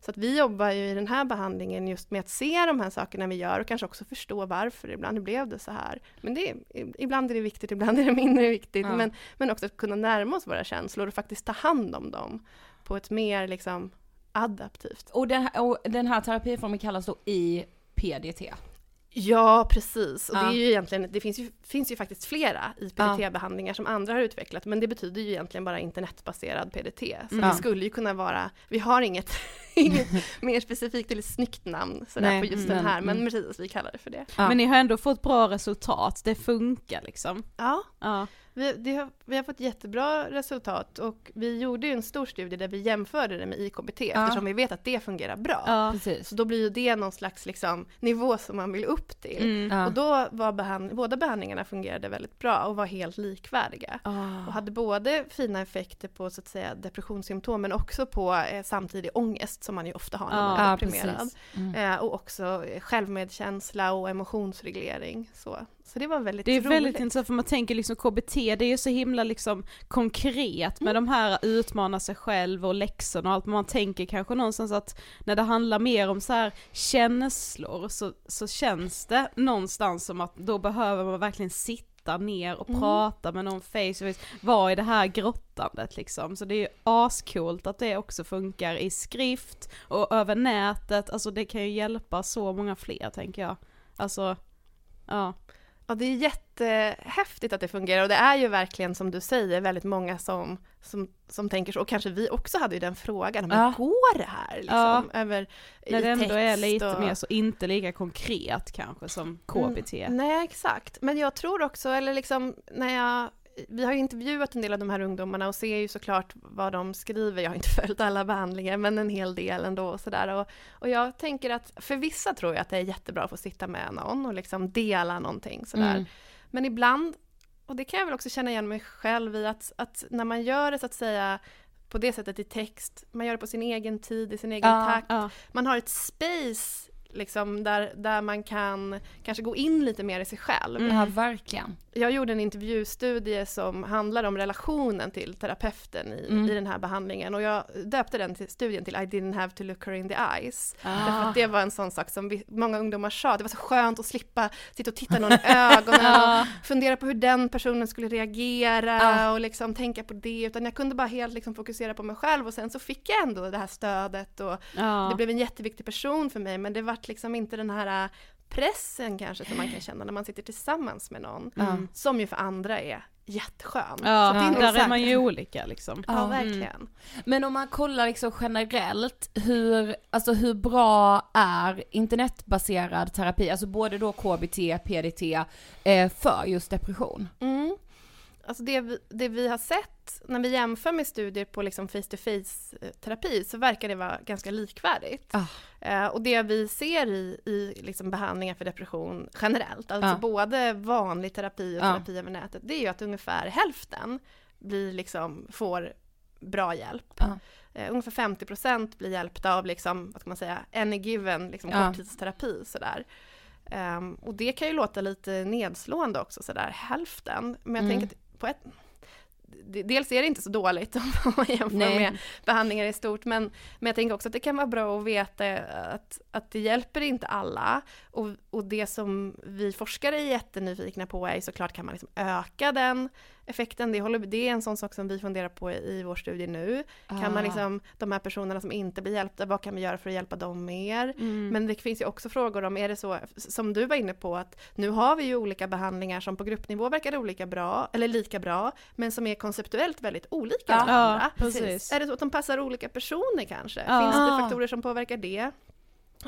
Så att vi jobbar ju i den här behandlingen just med att se de här sakerna vi gör och kanske också förstå varför ibland blev det så här. Men det ibland är det viktigt, ibland är det mindre viktigt. Ja. Men, men också att kunna närma oss våra känslor och faktiskt ta hand om dem på ett mer liksom adaptivt. Och, den här, och den här terapiformen kallas då IPDT. Ja, precis. Och det, Ja. är ju egentligen, det finns ju, finns ju faktiskt flera IPDT-behandlingar som andra har utvecklat, men det betyder ju egentligen bara internetbaserad PDT. Så Mm. det skulle ju kunna vara, vi har inget, inget mer specifikt eller snyggt namn sådär Nej, på just mm, den här, men mm. precis, vi kallar det för det. Ja. Men ni har ändå fått bra resultat, det funkar liksom. Ja, Ja. Vi, det har, vi har fått jättebra resultat och vi gjorde ju en stor studie där vi jämförde det med IKBT eftersom vi vet att det fungerar bra. Ja. Så då blir ju det någon slags liksom, nivå som man vill upp till. Mm. Ja. Och då var behand- båda behandlingarna fungerade väldigt bra och var helt likvärdiga. Ah. Och hade både fina effekter på så att säga depressionssymptom men också på eh, samtidig ångest som man ju ofta har när man Ja, är deprimerad. Mm. Eh, och också självmedkänsla och emotionsreglering. Så, så det var väldigt Det är roligt. väldigt intressant för man tänker liksom KBT, det är ju så himla liksom konkret med de här utmana sig själv och läxorna och allt, man tänker kanske någonstans att när det handlar mer om så här känslor så, så känns det någonstans som att då behöver man verkligen sitta ner och Mm. prata med någon face to face, vad är det här grottandet liksom? Så det är ju ascoolt att det också funkar i skrift och över nätet, alltså det kan ju hjälpa så många fler tänker jag. Alltså, ja. Ja, det är jättehäftigt att det fungerar och det är ju verkligen som du säger väldigt många som, som, som tänker så och kanske vi också hade ju den frågan, men Ja. går det här liksom? Ja. Över, När det ändå är lite och... mer så, inte lika konkret kanske som KBT. Mm, nej, exakt. Men jag tror också, eller liksom när jag vi har ju intervjuat en del av de här ungdomarna och ser ju såklart vad de skriver. Jag har inte följt alla behandlingar, men en hel del ändå och sådär. Och, och jag tänker att för vissa tror jag att det är jättebra att få sitta med någon och liksom dela någonting sådär. Mm. Men ibland, och det kan jag väl också känna igen mig själv i, att, att när man gör det så att säga på det sättet i text, man gör det på sin egen tid, i sin egen Ja, takt. ja. Man har ett space liksom där, där man kan kanske gå in lite mer i sig själv. Ja, verkligen. Jag gjorde en intervjustudie som handlar om relationen till terapeuten i, Mm. i den här behandlingen och jag döpte den till studien till I didn't have to look her in the eyes. Ah. Därför att det var en sån sak som vi, många ungdomar sa, det var så skönt att slippa sitta och titta någon i ögonen och fundera på hur den personen skulle reagera Ja. och liksom tänka på det, utan jag kunde bara helt liksom fokusera på mig själv och sen så fick jag ändå det här stödet och det blev en jätteviktig person för mig men det vart liksom inte den här äh, pressen kanske som man kan känna när man sitter tillsammans med någon. Mm. Som ju för andra är jätteskön. Ja, Så det är där är man ju olika liksom. Ja, Ja. verkligen. Men om man kollar liksom generellt, hur, alltså hur bra är internetbaserad terapi, alltså både då KBT, PDT, eh, för just depression? Mm. Alltså det vi, det vi har sett när vi jämför med studier på liksom face-to-face eh, terapi så verkar det vara ganska likvärdigt. Ah. Eh, och det vi ser i, i liksom behandlingar för depression generellt, alltså Ja. både vanlig terapi och Ja. terapi över nätet, det är ju att ungefär hälften blir liksom, får bra hjälp. Eh, ungefär 50% blir hjälpta av liksom, vad ska man säga, any given liksom korttidsterapi sådär. Ehm, och det kan ju låta lite nedslående också sådär, hälften. Men jag Mm. tänker att på ett Dels är det inte så dåligt om man jämför Nej. med behandlingar i stort, men, men jag tänker också att det kan vara bra att veta att, att det hjälper inte alla. Och, och det som vi forskare är jättenyfikna på är såklart, kan man liksom öka den effekten? Det, håller, det är en sån sak som vi funderar på i, vår studie nu. Kan Ah. man liksom, de här personerna som inte blir hjälpta, vad kan vi göra för att hjälpa dem mer? Mm. Men det finns ju också frågor om, är det så, som du var inne på, att nu har vi ju olika behandlingar som på gruppnivå verkar olika bra, eller lika bra, men som är konceptuellt väldigt olika Ja, varandra. ja. Är det så att de passar olika personer kanske? Ja. Finns det Ah. faktorer som påverkar det?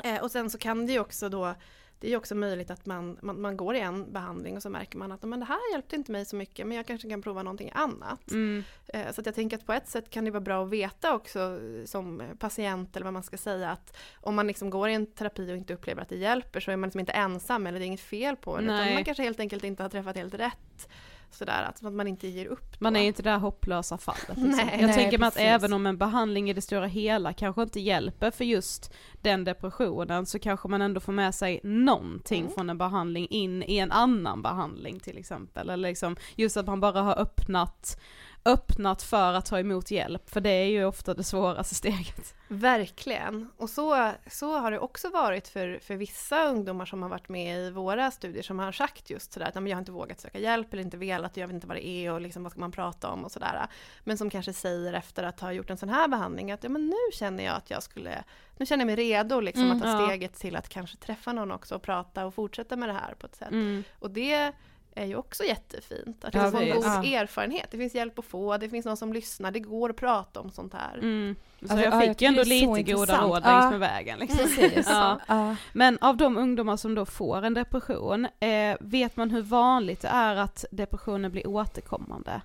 Eh, och sen så kan det ju också då det är också möjligt att man, man, man går i en behandling och så märker man att men det här hjälpte inte mig så mycket men jag kanske kan prova någonting annat. Mm. Eh, Så att jag tänker att på ett sätt kan det vara bra att veta också eh, som patient eller vad man ska säga att om man liksom går i en terapi och inte upplever att det hjälper så är man liksom inte ensam eller det är inget fel på det utan man kanske helt enkelt inte har träffat helt rätt. Sådär att att man inte ger upp. Man då. är inte det här hopplösa fallet. Liksom. Nej, jag nej, tänker mig att även om en behandling i det stora hela kanske inte hjälper för just den depressionen så kanske man ändå får med sig någonting Mm. från en behandling in i en annan behandling till exempel. Eller liksom just att man bara har öppnat, öppnat för att ta emot hjälp, för det är ju ofta det svåraste steget. Verkligen. Och så, så har det också varit för, för vissa ungdomar som har varit med i våra studier som har sagt just sådär att "Nej, men jag har inte vågat söka hjälp eller inte velat, jag vet inte vad det är och liksom vad ska man prata om och sådär. Men som kanske säger efter att ha gjort en sån här behandling att ja men nu känner jag att jag skulle, nu känner jag mig redo liksom Mm, att ta ja. steget till att kanske träffa någon också och prata och fortsätta med det här på ett sätt. Mm. Och det är ju också jättefint, att Ja, det får en visst. god Ja. erfarenhet. Det finns hjälp att få, det finns någon som lyssnar, det går att prata om sånt här. Mm. Så Alltså, jag ja, fick ju ändå lite goda råd Ja. längs med vägen. Liksom. Precis. Ja. Ja. Men av de ungdomar som då får en depression, eh, vet man hur vanligt det är att depressionen blir återkommande?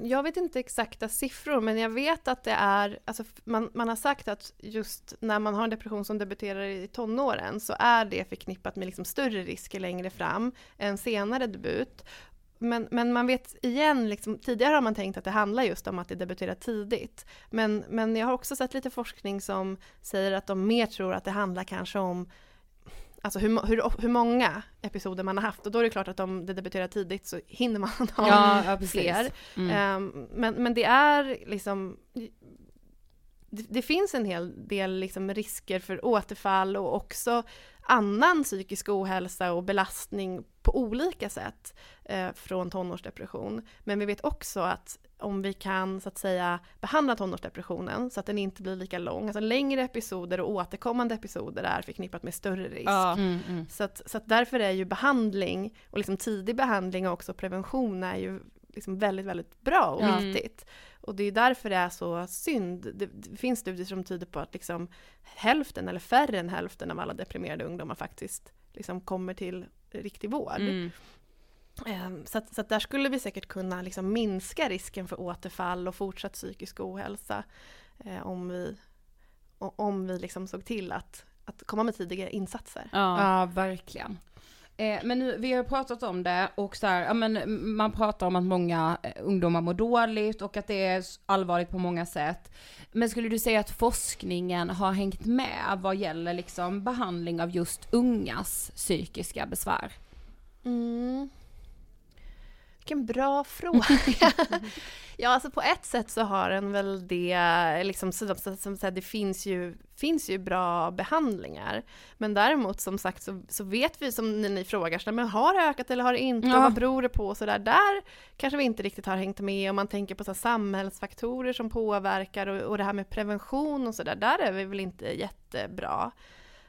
Jag vet inte exakta siffror men jag vet att det är, alltså man, man har sagt att just när man har en depression som debuterar i tonåren så är det förknippat med liksom större risker längre fram än senare debut. Men, men man vet igen, liksom, tidigare har man tänkt att det handlar just om att det debuterar tidigt. Men, men jag har också sett lite forskning som säger att de mer tror att det handlar kanske om Alltså hur, hur, hur många episoder man har haft och då är det klart att om det debuterar tidigt så hinner man ha Ja, ja, fler. Mm. Ehm, men, men det är liksom det, det finns en hel del liksom risker för återfall och också annan psykisk ohälsa och belastning på olika sätt eh, från tonårsdepression. Men vi vet också att om vi kan så att säga behandla tonårsdepressionen så att den inte blir lika lång, alltså längre episoder och återkommande episoder är förknippat med större risk. Ja. Mm, mm. Så, att, så att därför är ju behandling och liksom tidig behandling och också prevention är ju liksom väldigt, väldigt bra och Ja. viktigt. Och det är därför det är så synd. Det, det finns studier som tyder på att liksom hälften eller färre än hälften av alla deprimerade ungdomar faktiskt liksom kommer till riktig vård. Mm. Ehm, Så, att, så att där skulle vi säkert kunna liksom minska risken för återfall och fortsatt psykisk ohälsa eh, om vi, om vi liksom såg till att, att komma med tidiga insatser. Ja. Ja, verkligen. Eh, men nu, vi har pratat om det och så här, ja, men man pratar om att många eh, ungdomar mår dåligt och att det är allvarligt på många sätt. Men skulle du säga att forskningen har hängt med vad gäller liksom behandling av just ungas psykiska besvär? Mm. Vilken bra fråga. ja, alltså på ett sätt så har den väl det, liksom, så, som sagt, det finns ju, finns ju bra behandlingar. Men däremot som sagt så, så vet vi som ni, ni frågar, så, men har det ökat eller har det inte? Ja. Och vad beror det på? Så där, där kanske vi inte riktigt har hängt med om man tänker på så samhällsfaktorer som påverkar och, och det här med prevention och sådär, där är vi väl inte jättebra.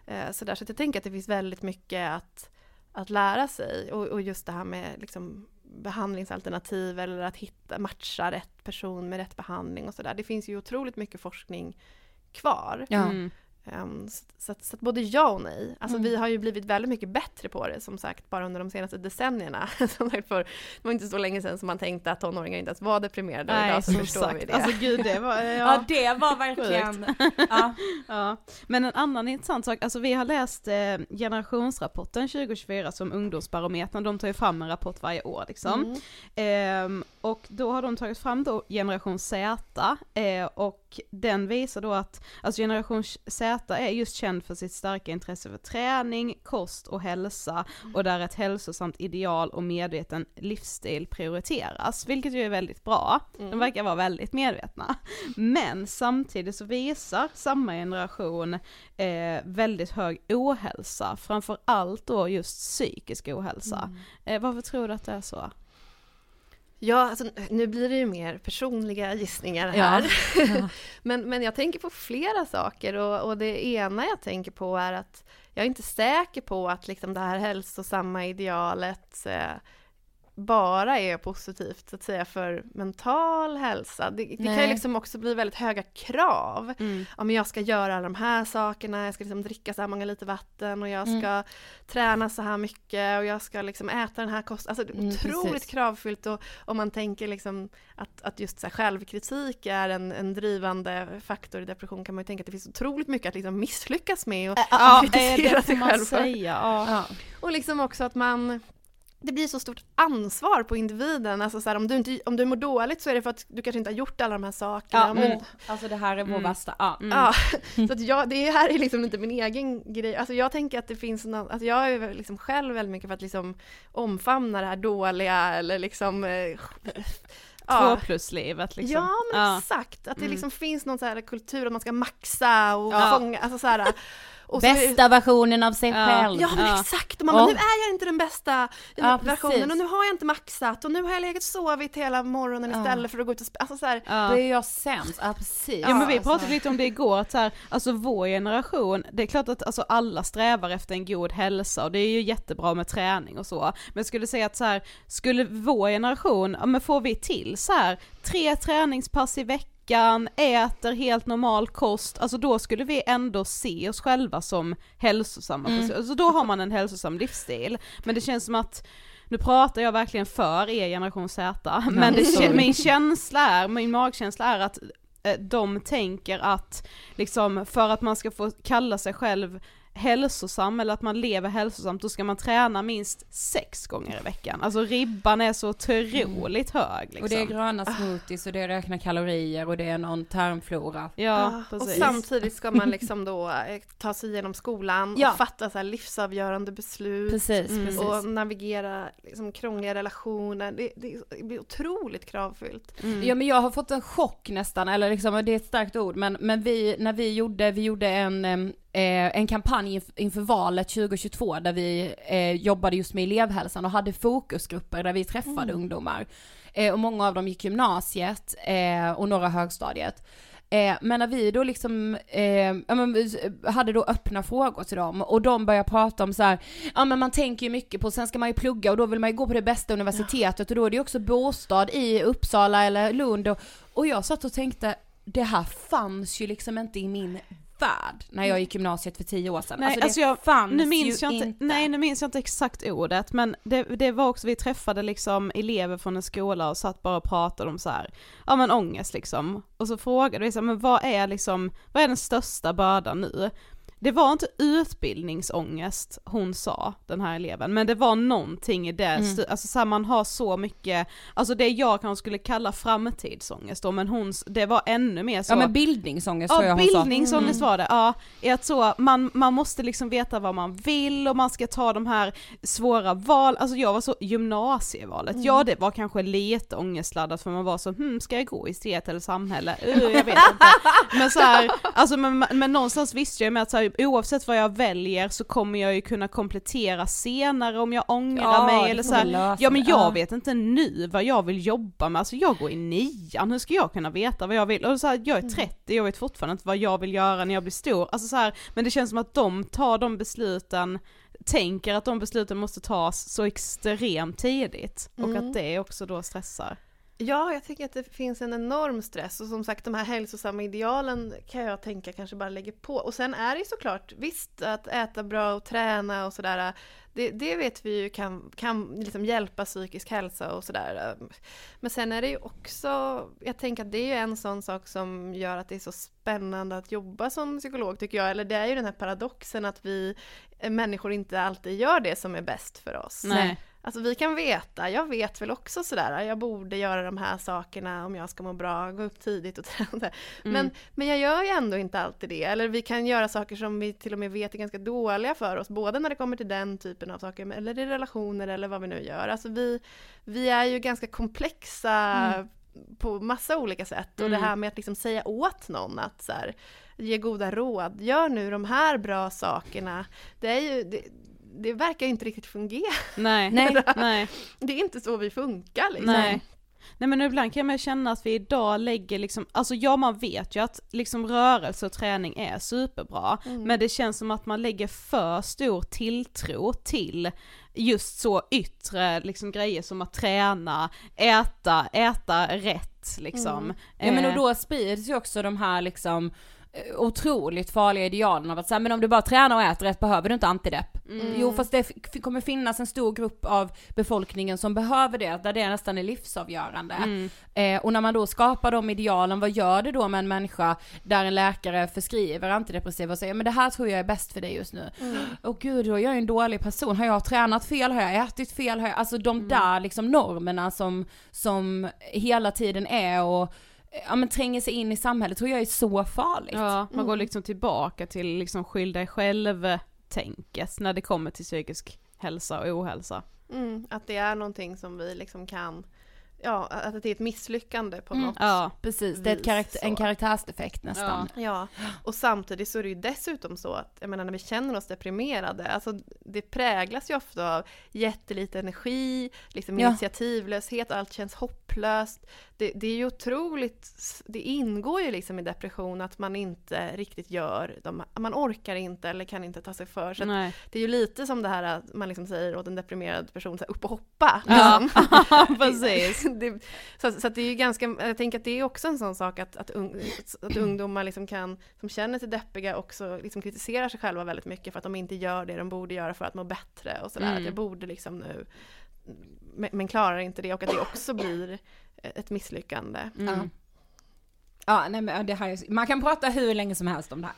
Eh, så, där, så jag tänker att det finns väldigt mycket att, att lära sig och, och just det här med liksom, behandlingsalternativ eller att hitta, matcha rätt person med rätt behandling och sådär. Det finns ju otroligt mycket forskning kvar. Ja. Mm. Ehm, så, så, att, så att både ja och nej. Alltså Mm. vi har ju blivit väldigt mycket bättre på det som sagt bara under de senaste decennierna. som sagt, för, det var inte så länge sedan som man tänkte att tonåringar inte ens var deprimerade Nej, idag så som förstår vi sagt. det. Alltså gud, det var, ja. Ja, det var verkligen... ja. Ja, men en annan intressant sak, alltså vi har läst eh, generationsrapporten 2024 som ungdomsbarometern, de tar ju fram en rapport varje år liksom. Mm. Ehm, och då har de tagit fram då generation Z, eh, och den visar då att, alltså generation Z är just känd för sitt starka intresse för träning, kost och hälsa, och där ett hälsosamt ideal och medveten livsstil prioriteras, vilket ju är väldigt bra. De verkar vara väldigt medvetna. Men samtidigt så visar samma generation eh, väldigt hög ohälsa, framför allt då just psykisk ohälsa. Eh, varför tror du att det är så? Ja, alltså, nu blir det ju mer personliga gissningar Ja. här. men, men jag tänker på flera saker och, och det ena jag tänker på är att jag är inte säker på att liksom det här hälsosamma idealet eh, bara är positivt så att säga för mental hälsa. Det, det kan ju liksom också bli väldigt höga krav. Mm. Ja men jag ska göra alla de här sakerna, jag ska liksom dricka så här många liter vatten och jag Mm. ska träna så här mycket och jag ska liksom äta den här kosten. Alltså det är Mm, otroligt precis. kravfyllt och om man tänker liksom att, att just så här självkritik är en, en drivande faktor i depression kan man ju tänka att det finns otroligt mycket att liksom misslyckas med och eh, kritisera det får sig själv för. säga. Ja. Och liksom också att man det blir så stort ansvar på individen, alltså så här, om, du inte, om du mår dåligt så är det för att du kanske inte har gjort alla de här sakerna. Ja, men, mm. Alltså det här är vår Mm. värsta, ja. Mm. Ja, så att jag, det här är liksom inte min egen grej. Alltså jag tänker att det finns någon, alltså jag är liksom själv väldigt mycket för att liksom omfamna det här dåliga eller liksom eh, Två plus-livet liksom. Ja men Ja. exakt, att det Mm. liksom finns någon så här kultur att man ska maxa och Ja. fånga, alltså så här. Och så är det- Bästa versionen av sig Ja. själv. Ja men Ja. exakt, och man bara, nu är jag inte den bästa Ja, versionen precis. och nu har jag inte maxat och nu har jag legat och sovit hela morgonen Ja. istället för att gå ut och spela. Alltså så här, Ja. Då är jag sämst, ja precis. Ja men vi Alltså. pratade lite om det igår, att så här, alltså vår generation, det är klart att alltså alla strävar efter en god hälsa och det är ju jättebra med träning och så, men jag skulle säga att så här, skulle vår generation, ja men får vi till så här tre träningspass i veckan, äter helt normal kost, alltså då skulle vi ändå se oss själva som hälsosamma, Mm. alltså då har man en hälsosam livsstil, men det känns som att nu pratar jag verkligen för er generation Z, men det, min känsla är, min magkänsla är att eh, de tänker att liksom för att man ska få kalla sig själv hälsosam eller att man lever hälsosamt då ska man träna minst sex gånger i veckan. Alltså ribban är så otroligt hög liksom. Och det är gröna smoothies och det är räkna kalorier och det är någon tarmflora. Ja, Ah, och samtidigt ska man liksom då eh, ta sig igenom skolan Ja. och fatta så här livsavgörande beslut Precis, Mm. precis. och navigera liksom krångliga relationer. Det, det, det blir otroligt kravfyllt. Mm. Ja men jag har fått en chock nästan, eller liksom, det är ett starkt ord, men, men vi, när vi gjorde, vi gjorde en, eh, en kampanj inf- inför valet 2022 där vi eh, jobbade just med elevhälsan och hade fokusgrupper där vi träffade ungdomar. Eh, och många av dem gick gymnasiet eh, och några högstadiet. Eh, men när vi då liksom, eh, ja, men, vi hade då öppna frågor till dem och de började prata om så här, ja men man tänker ju mycket på, sen ska man ju plugga och då vill man ju gå på det bästa universitetet och då är det ju också bostad i Uppsala eller Lund och, och jag satt och tänkte, det här fanns ju liksom inte i min värld när jag gick gymnasiet för tio år sedan. Nej, alltså, alltså det jag, fanns nu minns ju jag inte, Nej nu minns jag inte exakt ordet men det, det var också, vi träffade liksom elever från en skola och satt bara och pratade om så här, ja men ångest liksom. Och så frågade vi så här, men vad är liksom, vad är den största bördan nu? Det var inte utbildningsångest hon sa, den här eleven, men det var någonting i det, Mm. alltså så här, man har så mycket, alltså det jag kanske skulle kalla framtidsångest då, men hon, det var ännu mer så Ja men bildningsångest Ja jag hon sa. Mm. bildningsångest var det, ja. Är att så, man, man måste liksom veta vad man vill och man ska ta de här svåra val, alltså jag var så, gymnasievalet, Mm. ja det var kanske lite ångestladdat för man var så, hmm ska jag gå i estet eller samhälle? Uh, jag vet inte. Men så här, alltså men, men någonstans visste jag med att så här, oavsett vad jag väljer så kommer jag ju kunna komplettera senare om jag ångrar Ja, mig eller så här, ja men jag Ja. vet inte nu vad jag vill jobba med, alltså jag går i nian, hur ska jag kunna veta vad jag vill? Och så här, jag är 30, jag vet fortfarande inte vad jag vill göra när jag blir stor, alltså så här, men det känns som att de tar de besluten, tänker att de besluten måste tas så extremt tidigt, och Mm. att det också då stressar. Ja, jag tycker att det finns en enorm stress och som sagt de här hälsosamma idealen kan jag tänka kanske bara lägger på. Och sen är det ju såklart, visst att äta bra och träna och sådär, det, det vet vi ju kan, kan liksom hjälpa psykisk hälsa och sådär. Men sen är det ju också, jag tänker att det är ju en sån sak som gör att det är så spännande att jobba som psykolog tycker jag, eller det är ju den här paradoxen att vi eh, människor inte alltid gör det som är bäst för oss. Nej. Alltså vi kan veta, jag vet väl också sådär, jag borde göra de här sakerna om jag ska må bra, gå upp tidigt och träna. Men, men jag gör ju ändå inte alltid det. Eller vi kan göra saker som vi till och med vet är ganska dåliga för oss, både när det kommer till den typen av saker, eller i relationer eller vad vi nu gör. Alltså vi, vi är ju ganska komplexa på massa olika sätt. Och det här med att liksom säga åt någon att så här, ge goda råd, gör nu de här bra sakerna. Det är ju, det, det verkar inte riktigt fungera. Nej, Nej. nej. Det är inte så vi funkar liksom. Nej. Nej men ibland kan man känna att vi idag lägger liksom, alltså ja man vet ju att liksom rörelse och träning är superbra, men det känns som att man lägger för stor tilltro till just så yttre liksom grejer som att träna, äta, äta rätt liksom. Ja men och Eh, då sprids ju också de här liksom otroligt farliga idealen av att säga men om du bara tränar och äter rätt behöver du inte antidepp. Jo fast det kommer finnas en stor grupp av befolkningen som behöver det, där det nästan är livsavgörande. Eh, och när man då skapar de idealen, vad gör det då med en människa där en läkare förskriver antidepressiva och säger men det här tror jag är bäst för dig just nu. Åh gud, då är jag en dålig person, har jag tränat fel, har jag ätit fel, har jag, alltså de där liksom normerna som, som hela tiden är och ja men tränger sig in i samhället tror jag är så farligt. Ja, man går liksom tillbaka till liksom skyll dig själv-tänket när det kommer till psykisk hälsa och ohälsa. Mm, att det är någonting som vi liksom kan, ja, att det är ett misslyckande på något Ja, Precis, det är karaktär, en så. karaktärsdefekt nästan. Ja, och samtidigt så är det ju dessutom så att, jag menar när vi känner oss deprimerade, alltså det präglas ju ofta av jättelite energi, liksom Ja. initiativlöshet, allt känns hopplöst. Det, det är ju otroligt, det ingår ju liksom i depression att man inte riktigt gör, de, man orkar inte eller kan inte ta sig för. Så det är ju lite som det här att man liksom säger åt en deprimerad person, så här, upp och hoppa. Ja, liksom. precis. Det, så, så att det är ju ganska, jag tänker att det är också en sån sak att, att, ung, att ungdomar liksom kan, som känner sig deppiga också liksom kritiserar sig själva väldigt mycket för att de inte gör det de borde göra för att må bättre och sådär. Mm. Att jag borde liksom nu, men, men klarar inte det och att det också blir ett misslyckande. Mm. Ja, nej men det här, är- man kan prata hur länge som helst om det här.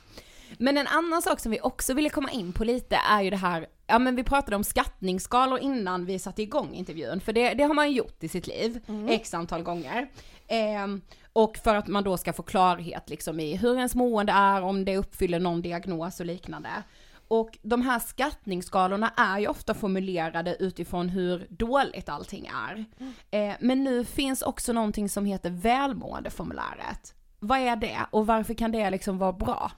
Men en annan sak som vi också ville komma in på lite är ju det här, ja men vi pratade om skattningsskalor innan vi satte igång intervjun, för det, det har man ju gjort i sitt liv, x antal gånger. Ehm, och för att man då ska få klarhet liksom i hur ens mående är, om det uppfyller någon diagnos och liknande. Och de här skattningsskalorna är ju ofta formulerade utifrån hur dåligt allting är. Eh, men nu finns också någonting som heter välmåendeformuläret. Vad är det och varför kan det liksom vara bra?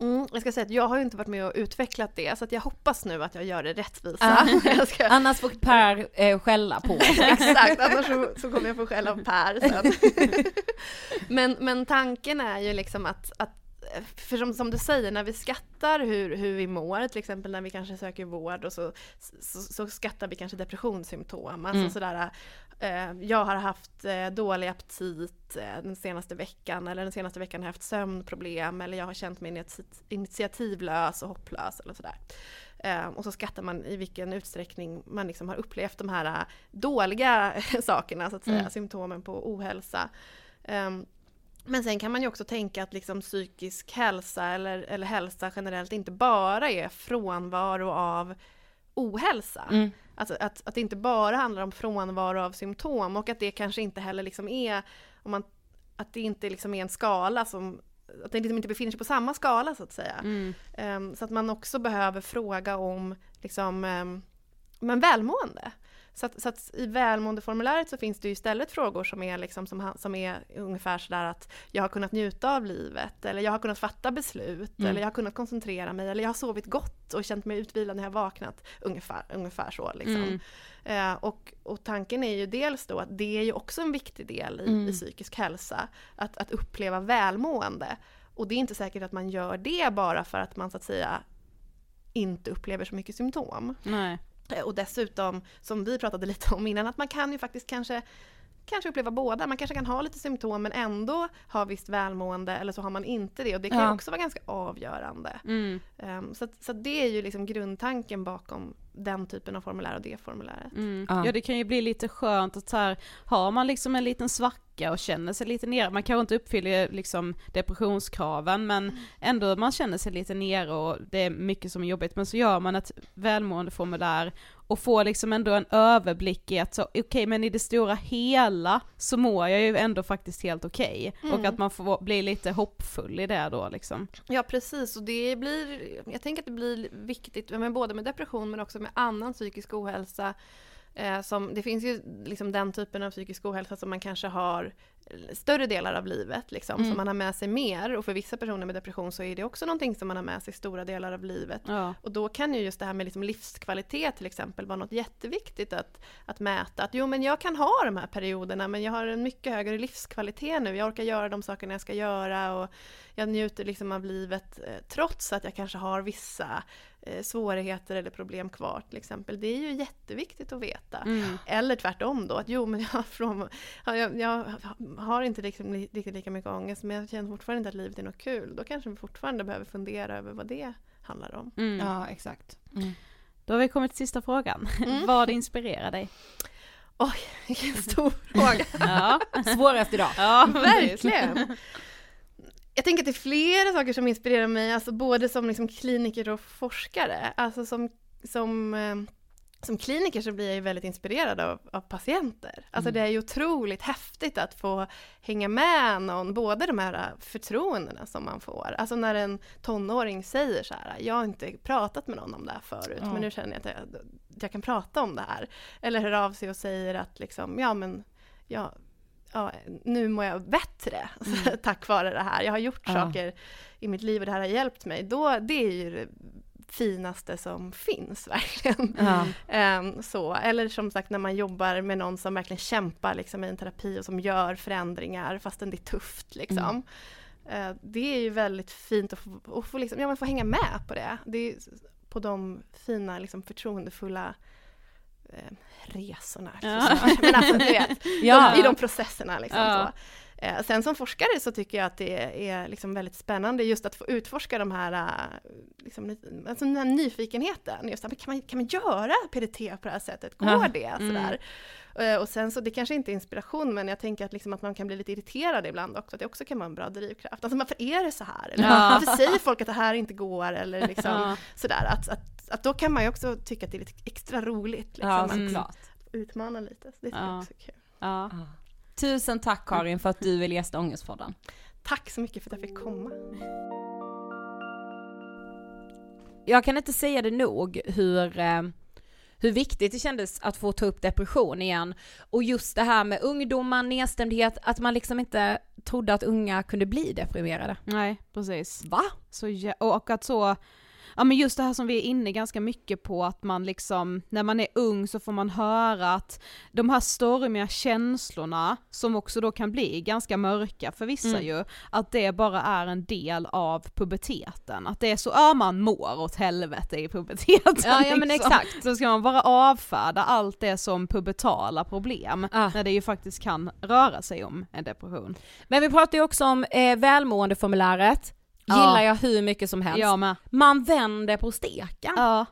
Mm, jag ska säga att jag har ju inte varit med och utvecklat det, så att jag hoppas nu att jag gör det rättvisa. ska, Annars får Per eh, skälla på. Exakt, annars så, så kommer jag få skäll av Per sen. men, men tanken är ju liksom att, att för som, som du säger, när vi skattar hur, hur vi mår, till exempel när vi kanske söker vård och så, så, så skattar vi kanske depressionssymptom. Alltså Mm. sådär, jag har haft eh, dålig aptit eh, den senaste veckan eller den senaste veckan har jag haft sömnproblem eller jag har känt mig initi- initiativlös och hopplös eller sådär. Eh, och så skattar man i vilken utsträckning man liksom har upplevt de här eh, dåliga sakerna, så att säga, Mm. symptomen på ohälsa. Ehm, men sen kan man ju också tänka att liksom psykisk hälsa eller, eller hälsa generellt inte bara är frånvaro av ohälsa. Mm. Alltså att, att det inte bara handlar om frånvaro av symptom och att det kanske inte heller liksom är, om man, att det inte liksom är en skala som, att det liksom inte befinner sig på samma skala så att säga. Mm. Ehm, så att man också behöver fråga om liksom, ehm, men välmående. Så att, så att i välmåendeformuläret så finns det ju istället frågor som är, liksom, som, som är ungefär sådär att jag har kunnat njuta av livet, eller jag har kunnat fatta beslut, Mm. eller jag har kunnat koncentrera mig, eller jag har sovit gott och känt mig utvilad när jag vaknat. Ungefär, ungefär så liksom. Mm. Eh, och, och tanken är ju dels då att det är ju också en viktig del i, Mm. i psykisk hälsa, att, att uppleva välmående. Och det är inte säkert att man gör det bara för att man så att säga inte upplever så mycket symptom. Nej. Och dessutom, som vi pratade lite om innan, att man kan ju faktiskt kanske kanske uppleva båda. Man kanske kan ha lite symptom men ändå ha visst välmående eller så har man inte det och det kan Ja. också vara ganska avgörande. Mm. Ehm, så, så det är ju liksom grundtanken bakom den typen av formulär och det formuläret. Mm. Ja. Ja. det kan ju bli lite skönt att så här, har man liksom en liten svacka och känner sig lite nere, man kanske inte uppfyller liksom depressionskraven men ändå man känner sig lite nere och det är mycket som är jobbigt men så gör man ett välmåendeformulär och får liksom ändå en överblick i att så okej men i det stora hela så mår jag ju ändå faktiskt helt okej och Mm. att man får bli lite hoppfull i det då liksom. Ja precis och det blir, jag tänker att det blir viktigt men både med depression men också med annan psykisk ohälsa. Eh, som, det finns ju liksom den typen av psykisk ohälsa som man kanske har större delar av livet liksom, Mm. som man har med sig mer och för vissa personer med depression så är det också någonting som man har med sig stora delar av livet. Ja. Och då kan ju just det här med liksom livskvalitet till exempel vara något jätteviktigt att, att mäta. Att jo men jag kan ha de här perioderna men jag har en mycket högre livskvalitet nu. Jag orkar göra de sakerna jag ska göra och jag njuter liksom av livet eh, trots att jag kanske har vissa svårigheter eller problem kvar till exempel. Det är ju jätteviktigt att veta. Mm. Eller tvärtom då, att jo men jag, från, ja, jag, jag har inte liksom li- riktigt lika mycket ångest men jag känner fortfarande inte att livet är något kul. Då kanske vi fortfarande behöver fundera över vad det handlar om. Mm. Ja, exakt. Mm. Då har vi kommit till sista frågan. Mm. Vad inspirerar dig? Vilken stor fråga! Ja, Svårast idag. ja Verkligen! Jag tänker att det är flera saker som inspirerar mig, alltså både som liksom kliniker och forskare. Alltså som, som, eh, som kliniker så blir jag ju väldigt inspirerad av, av patienter. Alltså Mm. det är ju otroligt häftigt att få hänga med någon, både de här förtroendena som man får. Alltså när en tonåring säger så här, jag har inte pratat med någon om det här förut, Ja. men nu känner jag att jag, jag kan prata om det här. Eller hör av sig och säger att liksom, ja men, ja, ja, nu mår jag bättre tack vare det här. Jag har gjort Mm. Ja. saker i mitt liv och det här har hjälpt mig. Då, det är ju det finaste som finns verkligen. Ja. Ehm, så. Eller som sagt när man jobbar med någon som verkligen kämpar liksom, i en terapi och som gör förändringar fastän det är tufft. Liksom. Mm. Eh, det är ju väldigt fint att få, att få, liksom, ja, man får hänga med på det. det är, på de fina liksom, förtroendefulla resorna. Ja. Men alltså, du vet, Ja. de, i de processerna. Liksom, Ja. så. Eh, sen som forskare så tycker jag att det är liksom väldigt spännande just att få utforska de här, eh, liksom, alltså den här nyfikenheten. Just, att, kan, man, kan man göra PDT på det här sättet? Går Ja. det? Mm. Sådär. Eh, och sen så, det kanske inte är inspiration, men jag tänker att, liksom att man kan bli lite irriterad ibland också, att det också kan vara en bra drivkraft. Alltså varför är det så här? Eller Ja. varför säger folk att det här inte går? Eller liksom, Ja. sådär. Att, att, att då kan man ju också tycka att det är lite extra roligt. Liksom, Ja, att såklart. utmana lite. Så det jag också är kul. Ja. Tusen tack Karin för att du vill gästa Ångestpodden. Tack så mycket för att jag fick komma. Jag kan inte säga det nog hur, eh, hur viktigt det kändes att få ta upp depression igen. Och just det här med ungdomar, nedstämdhet, att man liksom inte trodde att unga kunde bli deprimerade. Nej, precis. Va? Så, och att så, ja men just det här som vi är inne ganska mycket på att man liksom, när man är ung så får man höra att de här stormiga känslorna, som också då kan bli ganska mörka för vissa mm. ju, att det bara är en del av puberteten. Att det är så, ja man mår åt helvete i puberteten. Ja, ja men liksom. exakt. Så ska man bara avfärda allt det som pubertala problem, ah. när det ju faktiskt kan röra sig om en depression. Men vi pratar ju också om eh, välmåendeformuläret, gillar ja. jag hur mycket som helst. Jag med. Man vänder på steken. Ja,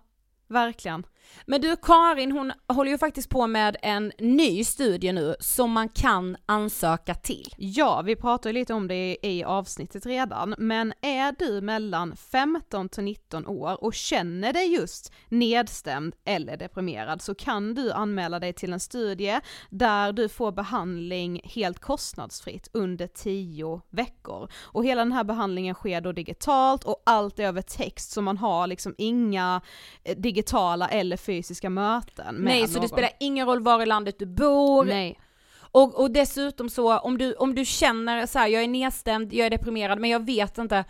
verkligen. Men du Karin, hon håller ju faktiskt på med en ny studie nu som man kan ansöka till. Ja, vi pratade lite om det i avsnittet redan, men är du mellan 15 till 19 år och känner dig just nedstämd eller deprimerad så kan du anmäla dig till en studie där du får behandling helt kostnadsfritt under 10 veckor. Och hela den här behandlingen sker då digitalt och allt är över text så man har liksom inga eh, digitala eller fysiska möten med Nej, någon. så det spelar ingen roll var i landet du bor. Nej. Och, och dessutom så, om du, om du känner så här, jag är nedstämd, jag är deprimerad, men jag vet inte,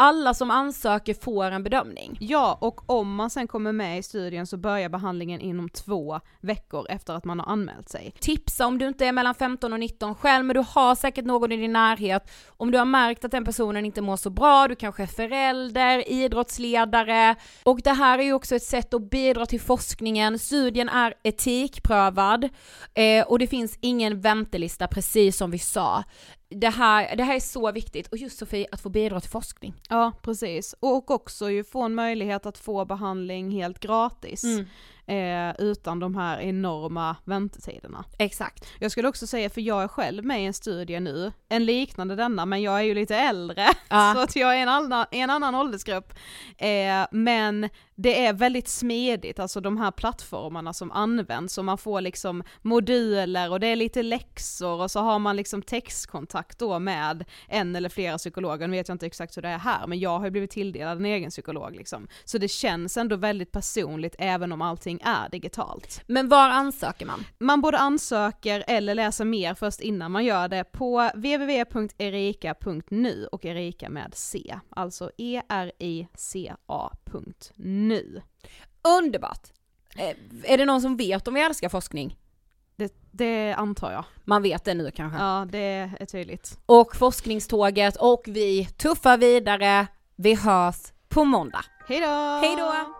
alla som ansöker får en bedömning. Ja, och om man sen kommer med i studien så börjar behandlingen inom två veckor efter att man har anmält sig. Tipsa om du inte är mellan 15 och 19 själv, men du har säkert någon i din närhet. Om du har märkt att den personen inte mår så bra, du kanske är förälder, idrottsledare. Och det här är ju också ett sätt att bidra till forskningen. Studien är etikprövad eh, och det finns ingen väntelista precis som vi sa det här, det här är så viktigt, och just Sofie, att få bidra till forskning. Ja, precis. Och också ju få en möjlighet att få behandling helt gratis. Mm eh, utan de här enorma väntetiderna. Exakt. Jag skulle också säga, för jag är själv med i en studie nu, en liknande denna, men jag är ju lite äldre, ja. så att jag är en annan, en annan åldersgrupp. Eh, men det är väldigt smidigt, alltså de här plattformarna som används, och man får liksom moduler och det är lite läxor och så har man liksom textkontakt då med en eller flera psykologer, nu vet jag inte exakt hur det är här, men jag har ju blivit tilldelad en egen psykolog liksom. Så det känns ändå väldigt personligt även om allting är digitalt. Men var ansöker man? Man både ansöker eller läser mer först innan man gör det på www.erika.nu och Erika med C, alltså E-R-I-C-A.nu. Underbart! Eh, är det någon som vet om vi älskar forskning? Det, det, antar jag. Man vet det nu kanske? Ja, det är tydligt. Och forskningståget och vi tuffar vidare. Vi hörs på måndag. Hejdå! Hejdå!